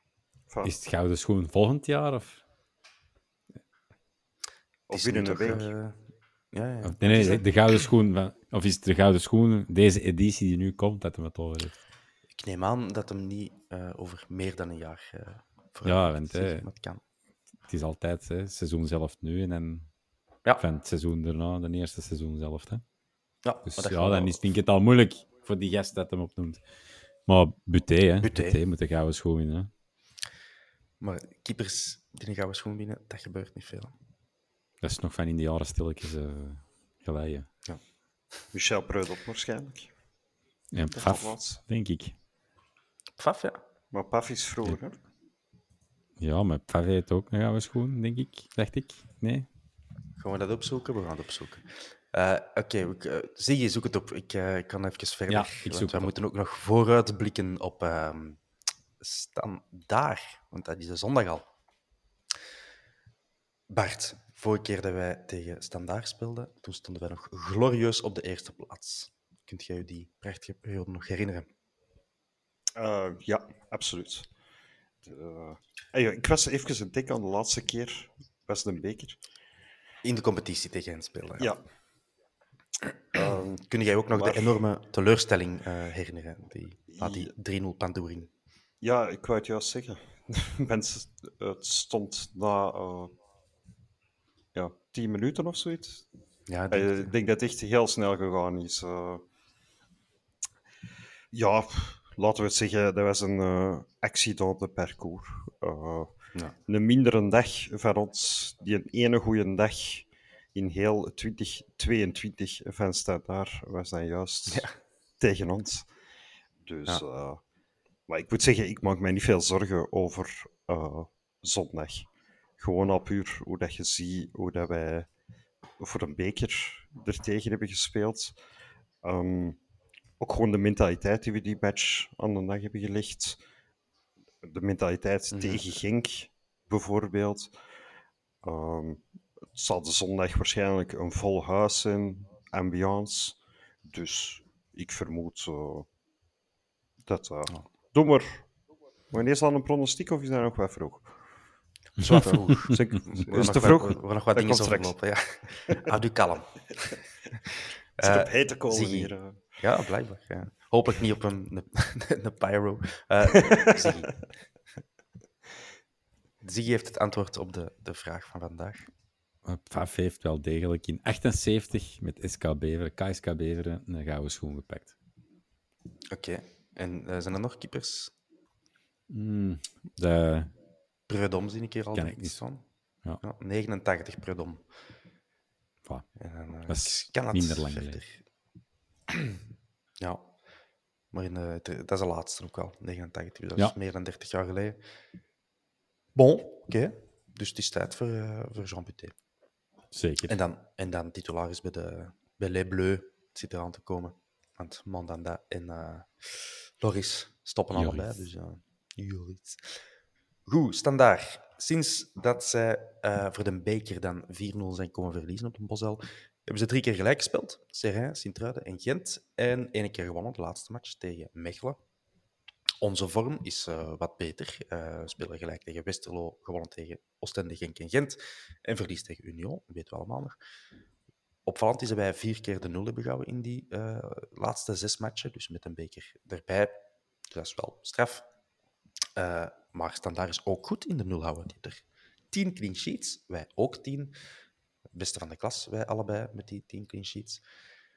Is het gouden schoen volgend jaar? Of? Of binnen een week. eh, ja, ja. Of, nee, nee, de gouden schoen. van- Of is het de gouden schoen, deze editie die nu komt, dat hem het over heeft? Ik neem aan dat hem niet eh, over meer dan een jaar eh vooruit Ja, want, het kan. Het is altijd hè, seizoen zelf nu en dan Ja. van het seizoen daarna, de eerste seizoen zelf. Hè. Ja, Dus ja, dan is, vind ik het al moeilijk voor die gast dat hem opnoemt. Maar Buté, hè. Buté. Buté moet de gouden schoen winnen. hè. Maar keepers die een gouden schoen winnen, dat gebeurt niet veel. Dat is nog van in de jaren stilletjes eh geleden. Michel Preudel waarschijnlijk. En Dat Paf, denk ik. Faf, ja. Maar Paf is vroeger, hè? Ja, maar Paf heeft ook een gouden schoen, denk ik. Dacht ik. Nee? Gaan we dat opzoeken? We gaan het opzoeken. Eh, Oké, ik, eh, Ziggy, zoek het op. Ik eh, kan even verder. Ja, ik zoek we moeten ook nog vooruitblikken op ehm Standaard, want dat is de zondag al. Bart, vorige keer dat wij tegen Standaard speelden, toen stonden wij nog glorieus op de eerste plaats. Kunt jij je die prachtige periode nog herinneren? Eh, ja, absoluut. De- eh, ik was even een tik aan de laatste keer. Was een beker? In de competitie tegen hen speelden. Ja. Ehm, Kun jij ook nog de enorme teleurstelling eh, herinneren? Die, na die 3-0 pandoering. ja, ik wou het juist zeggen. [laughs] Mensen, het stond na eh, ja, tien minuten of zoiets. Ja, Eh, denk- ik denk dat het echt heel snel gegaan is. ja, laten we het zeggen, dat was een accident de parcours. Eh, Ja. Een mindere dag van ons, die een ene goede dag in heel 2022 van Standaard was dan juist tegen ons. Dus, Ja. eh, maar ik moet zeggen, ik maak mij niet veel zorgen over eh, zondag. Gewoon al puur hoe dat je ziet, hoe dat wij voor een beker er tegen hebben gespeeld. Ehm, ook gewoon de mentaliteit die we die match aan de dag hebben gelegd. De mentaliteit Mhm. tegen Genk, bijvoorbeeld. Ehm, het zal de zondag waarschijnlijk een vol huis zijn, ambiance. Dus ik vermoed eh, dat... eh Doe maar. Wanneer is dat een pronostiek of is dat nog wat vroeg? Zwaar vroeg. [laughs] Is het te vroeg? We gaan nog wat dingen overlopen. Ja. [laughs] Houd u kalm. [laughs] Zit Eh, op hete kolen hier. eh. Ja, blijkbaar. Ja. Hopelijk niet op een, een, een pyro. Eh Ziggy. Ziggy heeft het antwoord op de, de vraag van vandaag. Paf heeft wel degelijk in 78 met SK Beveren, KSK Beveren, een gouden schoen gepakt. Oké. En eh, zijn er nog keepers? Hmm, de, Predom zie ik hier al niet. van. Ja. Ja, 89 Predom. voilà. En dan, eh, Dat is kan het minder lang verder. [clears throat] ja. Maar in de, dat is de laatste ook wel, 89. Dus dat Ja. is meer dan 30 jaar geleden. Bon, oké. Dus het is tijd voor, eh, voor Jean Buté. Zeker. En dan, en dan titularis bij, de, bij Les Bleus. Het zit eraan te komen. Want Mandanda en eh, Loris stoppen Joris. allebei. Dus ja, Joris. Goed, standaard. Sinds dat zij eh, voor de beker dan 4-0 zijn komen verliezen op de Bosel, hebben ze drie keer gelijk gespeeld. Serrain, Sint-Truiden en Gent. En één keer gewonnen, de laatste match tegen Mechelen. Onze vorm is eh, wat beter. Eh, we spelen gelijk tegen Westerlo, gewonnen tegen Oostende, Genk en Gent. En verlies tegen Union, dat weten we allemaal nog. Opvallend is dat wij vier keer de nul hebben gehouden in die eh, laatste zes matchen. Dus met een beker erbij. Dus dat is wel straf. Maar Standaard is ook goed in de nul houden. Die er tien clean sheets, wij ook tien. Het beste van de klas, wij allebei met die tien clean sheets.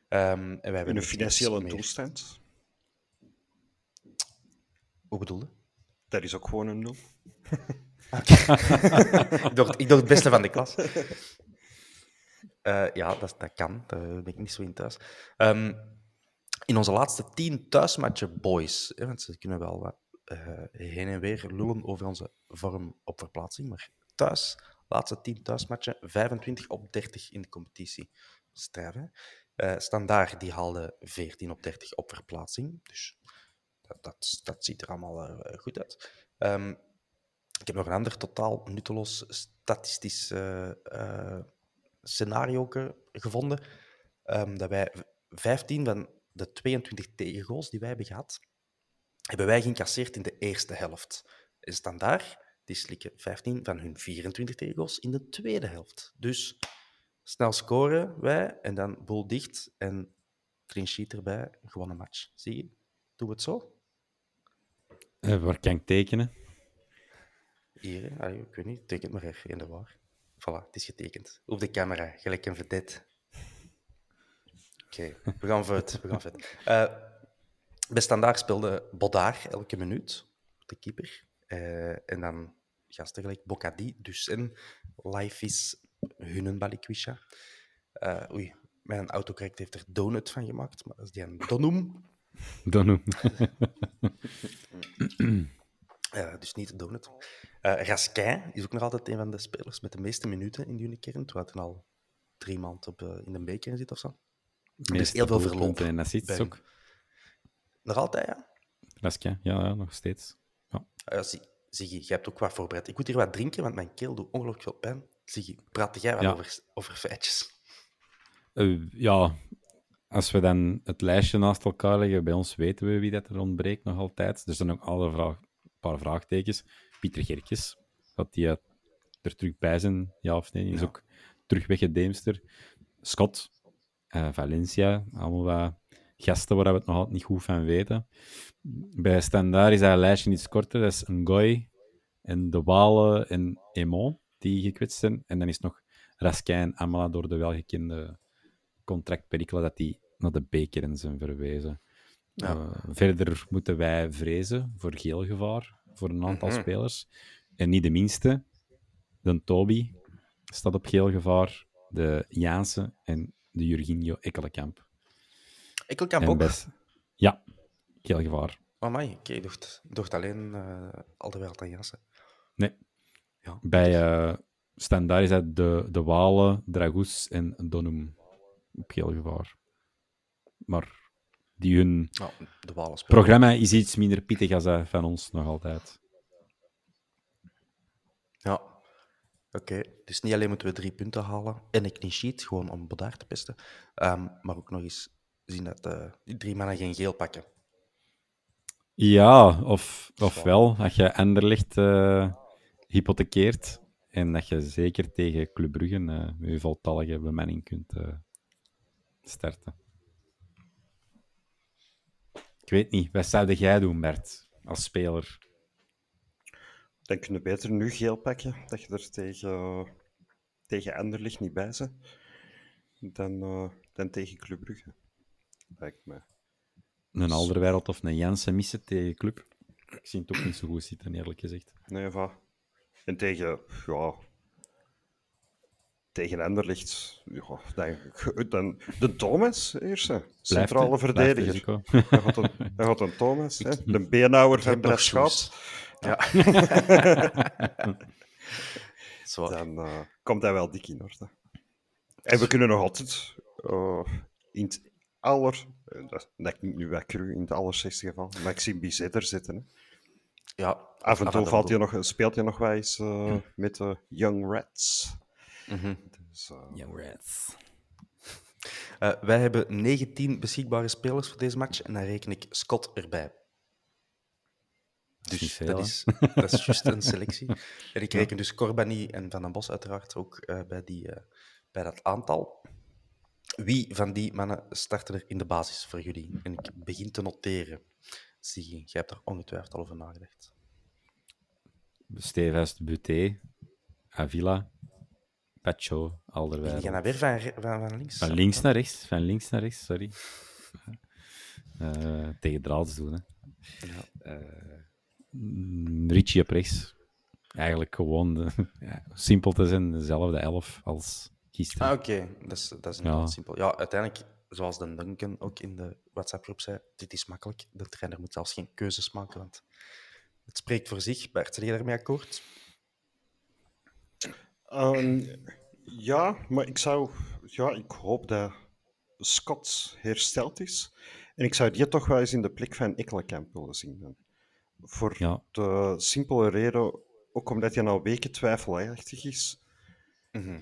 Ehm, en wij hebben In een financiële. Hoe bedoelde? Dat is ook gewoon een nul. [laughs] [laughs] ik, dacht, ik dacht het beste van de klas. Eh, ja, dat, dat kan. Daar ben ik niet zo in thuis. Ehm, in onze laatste tien thuismatchen, boys, hè, want ze kunnen wel wat eh, heen en weer lullen over onze vorm op verplaatsing, maar thuis, laatste tien thuismatchen, 25 op 30 in de competitie. Strijf, hè? Eh, Standaard, die haalde 14 op 30 op verplaatsing. Dus dat, ziet er allemaal eh, goed uit. Ehm, ik heb nog een ander totaal nutteloos statistisch eh, eh, scenario ge- gevonden. Ehm, dat wij v- 15 van de 22 tegengoals die wij hebben gehad, hebben wij geïncasseerd in de eerste helft. En Standaard, die slikken 15 van hun 24 tegengoals in de tweede helft. Dus Snel scoren wij en dan boel dicht en clean sheet erbij. Gewonnen match. Zie je? Doen we het zo? Eh, waar kan ik tekenen? Hier, ik weet niet. Teken maar even in de war. Voilà, het is getekend. Op de camera, gelijk een vedette. Oké, we gaan vet. We gaan. Eh, bij Standaard speelde Bodaar elke minuut, de keeper. Eh, en dan gasten gelijk Bocadi, Dussen, Life is Balikwisha. Eh oei, mijn autocorrect heeft er donut van gemaakt, maar dat is die een donum. Dan Eh, dus niet de donut. Eh Raskin is ook nog altijd een van de spelers met de meeste minuten in de Unikern. Terwijl hij al drie maanden op, eh, in de beker zit of zo. Meeste heel veel verloop en bij ook. Nog altijd, ja. Raskja, ja, ja, nog steeds. Ja. Uh, zie, Ziggy, jij hebt ook wat voorbereid. Ik moet hier wat drinken, want mijn keel doet ongelooflijk veel pijn. Ziggy, praat jij wat Ja. over, over feitjes? Ja, als we dan het lijstje naast elkaar leggen, bij ons weten we wie dat er ontbreekt nog altijd. Er zijn ook alle vraag, een paar vraagtekens. Pieter Gerkes, dat die eh, er terug bij zijn, ja of nee? Die is Ja. ook terug weggedeemster. Scott, eh, Valencia, allemaal wat gasten waar we het nog altijd niet goed van weten. Bij Standaard is dat lijstje iets korter. Dat is Ngoy en De Wale en Emon die gekwetst zijn. En dan is nog Raskin en Amala door de welgekende contractperikelen dat die naar de bekeren zijn verwezen. Ja. Eh, verder moeten wij vrezen voor geel gevaar voor een aantal Mhm. spelers. En niet de minste, de Toby staat op geel gevaar, de Jaanse en de Jurginho Ekkelenkamp. En ook. best- Ja, geel gevaar. Oh, my. Oké, ik dacht, alleen eh al de wereld aan Jansen. Nee. Ja. Bij eh Standaard is dat de, de Walen, Dragoes en Donum op geel gevaar. Maar die hun de programma is iets minder pittig als dat van ons nog altijd. Ja. Oké, dus niet alleen moeten we drie punten halen en een clean sheet, gewoon om Bodaar te pesten, ehm, maar ook nog eens zien dat eh, die drie mannen geen geel pakken. Ja, of, ofwel, als je Anderlecht eh hypothekeert en dat je zeker tegen Club Brugge eh, met je voltallige bemanning kunt eh, starten. Ik weet niet, wat zou jij doen, Bert, als speler? Dan kun je beter nu geel pakken, dat je er tegen, tegen Anderlecht niet bij bent, dan, eh, dan tegen Club Brugge. Lijkt mij. Een Alderwereld of een Jansen missen tegen Club? Ik zie het ook niet zo goed zitten, eerlijk gezegd. Nee, va. En tegen, ja, tegen Anderlecht, ja, dan, dan de Thomas, eerste. Centrale hè? verdediger. Blijft. Hij had een, Thomas, hè? de beenhouwer van Braschaat. shoes. Ja. [laughs] Dan eh, komt hij wel dik in orde. En we kunnen nog altijd eh, in het aller, eh, dat, dat klinkt nu wel cru, in het allerzestigste geval, Maxime Bizet er zitten. Hè. Ja, Af en toe valt hij nog. speelt hij nog wel eens met de Young Rats. Mhm. Dus, eh, Young Reds. Eh, wij hebben 19 beschikbare spelers voor deze match en dan reken ik Scott erbij. Dus veel, dat is, dat is juist een selectie. [laughs] En ik reken dus Corbani en Van den Bos uiteraard ook eh, bij, die, eh, bij dat aantal. Wie van die mannen starten er in de basis voor jullie? En ik begin te noteren. Zie, jij hebt er ongetwijfeld al over nagedacht. Stevens, Buté, Avila, Pacho, Die gaan nou weer van, van, van links. Van links naar rechts, van links naar rechts, sorry. Eh, tegen draads doen, hè. Eh, mm, Richie op rechts. Eigenlijk gewoon, de, ja, simpel te zijn, dezelfde elf als gisteren. Ah, oké. Dat is, dat is Ja. simpel. Ja, uiteindelijk, zoals de Duncan ook in de WhatsApp-groep zei, dit is makkelijk. De trainer moet zelfs geen keuzes maken, want het spreekt voor zich. Bert, ben je daarmee akkoord? Ehm, ja, maar ik zou... Ja, ik hoop dat Scott hersteld is. En ik zou die toch wel eens in de plek van Ekkelenkamp willen zien. Dan. Voor Ja. de simpele reden, ook omdat hij al weken twijfelachtig is. Mhm.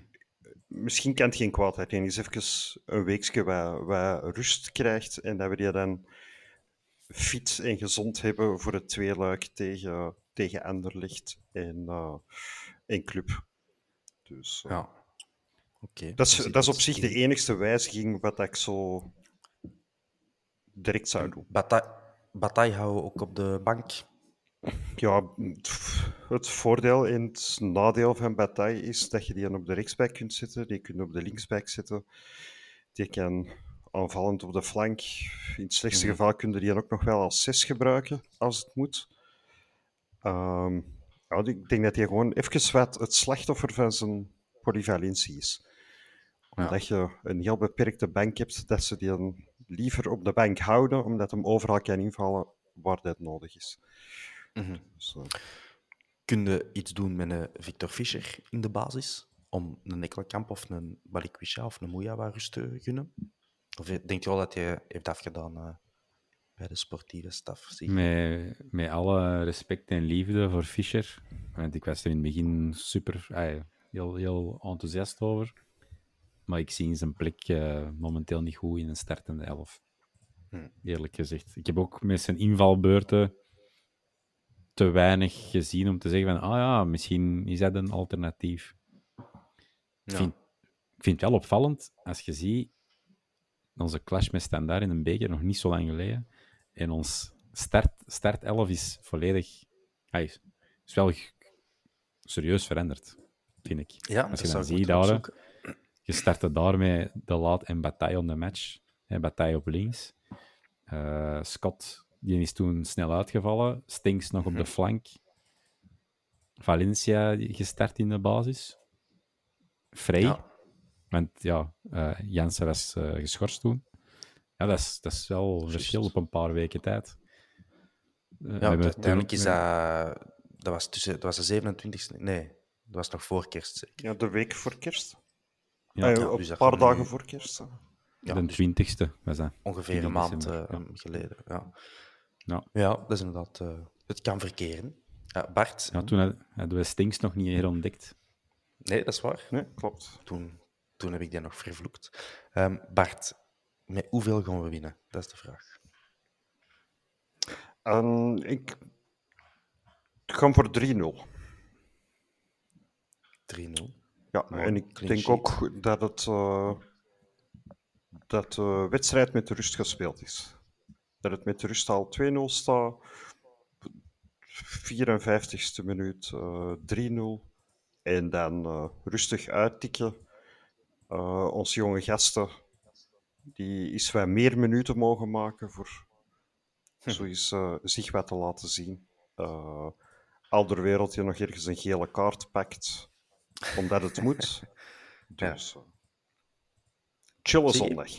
Misschien kan het geen kwaad dat hij eens even een weekje wat, wat rust krijgt. En dat we die dan fit en gezond hebben voor het tweeluik tegen, tegen Anderlecht en, eh en Club. Dus, eh, Ja. Oké. Dat is, Dus dat is op zich de enigste wijziging wat ik zo direct zou doen. Bataille, Bataille houden ook op de bank. Ja, het voordeel en het nadeel van Bataille is dat je die op de rechtsback kunt zetten, die kun je op de linksback zetten, die kan aanvallend op de flank. In het slechtste geval kun je die ook nog wel als 6 gebruiken, als het moet. Ehm, ja, ik denk dat hij gewoon even wat het slachtoffer van zijn polyvalentie is. Omdat je een heel beperkte bank hebt, dat ze die dan liever op de bank houden, omdat hem overal kan invallen waar dat nodig is. Dus, eh, Kun je iets doen met een Victor Fischer in de basis? Om een Ekkelkamp of een Balikwisha of een Moeja wat rust te gunnen? Of denk je wel dat hij heeft afgedaan eh, bij de sportieve staf? Zie. Met, met alle respect en liefde voor Fischer. Want ik was er in het begin super heel, heel enthousiast over. Maar ik zie zijn plek eh, momenteel niet goed in een startende elf. Hm. Eerlijk gezegd. Ik heb ook met zijn invalbeurten te weinig gezien om te zeggen van, ah ja, misschien is dat een alternatief. Ik, Ja. vind, ik vind het wel opvallend als je ziet onze clash met Standaard in een beker nog niet zo lang geleden. En ons start, start 11 is volledig. Hij is, wel serieus veranderd, vind ik. Ja, als dat je dan ik ziet daar, je startte daarmee de laat en Bataille on the match. Hè, Bataille op links. Eh, Scott, die is toen snel uitgevallen. Stinks nog op Mhm. de flank. Valencia gestart in de basis. Frey. Ja. Want ja, Jansen was eh, geschorst toen. Ja, dat is, dat is wel een verschil op een paar weken tijd. Eh, we Ja, uiteindelijk is dat... Dat was, tussen, dat was de 27e... Nee, dat was nog voor kerst. zeker. ja, de week voor kerst. Ja, Ah, ja, een dus dat paar dagen nu- voor kerst. Ja, de dus 20ste was dat. ongeveer 20 een maand eh, ja. geleden. Ja. Ja. ja, dat is inderdaad... eh, het kan verkeren. Ja, Bart? Ja, toen had- hadden we Stinks nog niet herontdekt. Nee, dat is waar. Nee, klopt. Toen, toen heb ik die nog vervloekt. Ehm, Bart, met hoeveel gaan we winnen? Dat is de vraag. En ik ik ga voor 3-0. 3-0. Ja, en ik denk sheet. ook dat het uh, dat de wedstrijd met de rust gespeeld is. Dat het met de rust al 2-0 staat. 54ste minuut uh, 3-0. En dan uh, rustig uittikken. Onze jonge gasten die iets wat meer minuten mogen maken voor zo eens zich wat te laten zien. Uh, die nog ergens een gele kaart pakt omdat het moet. [laughs] Dus ja. chille zondag.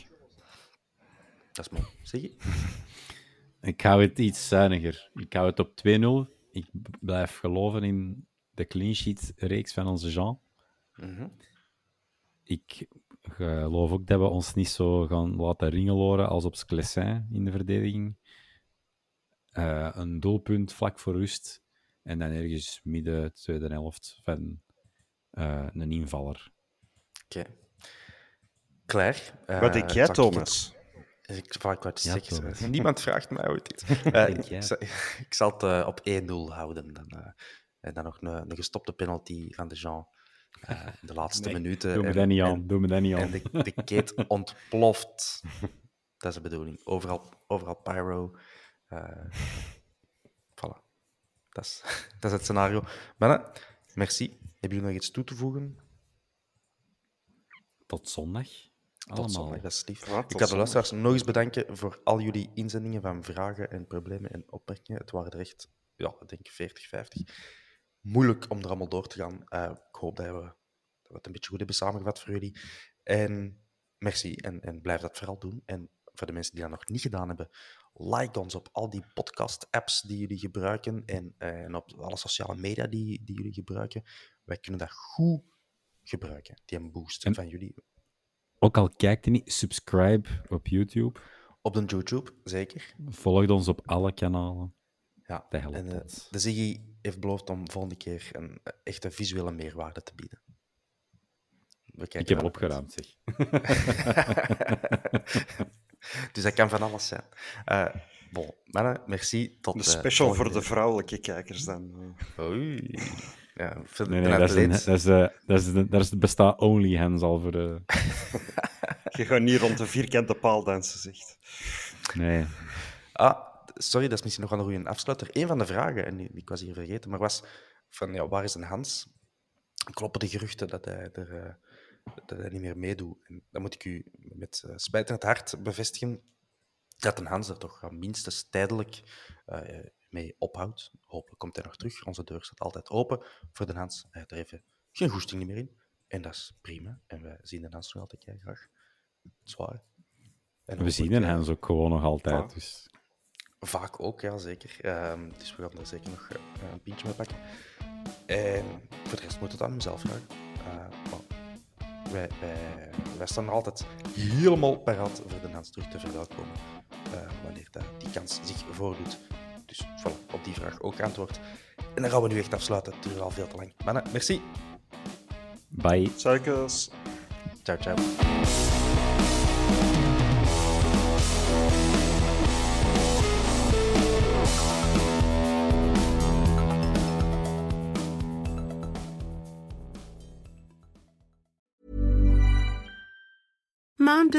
Dat is mooi. Zeg je? Ik hou het iets zuiniger. Ik hou het op 2-0. Ik blijf geloven in de clean sheet reeks van onze Jean. Mm -hmm. Ik geloof ook dat we ons niet zo gaan laten ringeloren als op Sclessin in de verdediging. Uh, een doelpunt vlak voor rust. En dan ergens midden tweede helft van uh, een invaller. Oké. Okay. Claire. Uh, Wat denk jij, Thomas? Ik, ik, ik wat ja, zeggen. Niemand vraagt mij ooit iets. [laughs] Uh, ik, ik, zal het uh, op 1-0 houden. Dan, uh, en dan nog een, een, gestopte penalty van de Jean. Uh, de laatste nee, minuten. Doe me en, dat niet aan. En, doe me dat niet aan. En de, de keet [laughs] ontploft. Dat is de bedoeling. Overal, overal pyro. Uh, voilà. Dat is, [laughs] dat is het scenario. Mannen, merci. Hebben jullie nog iets toe te voegen? Tot zondag. Tot Allemaal. zondag, dat is lief. Ja, ik ga de luisteraars nog eens bedanken voor al jullie inzendingen van vragen en problemen en opmerkingen. Het waren er echt, ja, ik denk 40, 50. Moeilijk om er allemaal door te gaan. Uh, ik hoop dat we, dat we het een beetje goed hebben samengevat voor jullie. En merci en, en blijf dat vooral doen. En voor de mensen die dat nog niet gedaan hebben, like ons op al die podcast-apps die jullie gebruiken en, uh, en op alle sociale media die, die jullie gebruiken. Wij kunnen dat goed gebruiken, die een boost en van jullie. Ook al kijkt je niet, subscribe op YouTube. Op de YouTube, zeker. Volg ons op alle kanalen. Ja, dat helpt en ons. de Ziggy heeft beloofd om volgende keer een echte visuele meerwaarde te bieden. Ik heb opgeruimd, zeg. [laughs] dus dat kan van alles zijn. Uh, bon, mannen, merci. Tot, de special voor de vrouwelijke kijkers dan. Oei. Ja, Nee, de nee, dat is, een, dat is, de, dat is, dat is bestaat only hands al voor de... [laughs] Je gaat niet rond de vierkante paal dansen, zegt. Nee. Ah, sorry, dat is misschien nog wel een goede afsluiter. Een van de vragen, en die, ik was hier vergeten, maar was van, ja, waar is een Hans? Kloppen de geruchten dat hij, er, eh, dat hij niet meer meedoet? En dan moet ik u met uh, spijt in het hart bevestigen dat een Hans er toch minstens tijdelijk uh, mee ophoudt. Hopelijk komt hij nog terug. Onze deur staat altijd open voor de Hans. Hij heeft er even geen goesting meer in. En dat is prima. En wij zien de Hans nog altijd kei graag. Zwaar. En We zien hen ook gewoon nog altijd. Vaak. Dus. Vaak ook, ja, zeker. Um, dus we gaan er zeker nog uh, een pintje mee pakken. En voor de rest moet het aan hemzelf vragen. Uh, maar wij, wij, wij, staan er altijd helemaal paraat voor de Hans terug te verwelkomen. Uh, wanneer dat, die kans zich voordoet. Dus voilà, op die vraag ook antwoord. En dan gaan we nu echt afsluiten. Het duurt al veel te lang. Mannen, merci. Bye. Suikers. Ciao, ciao.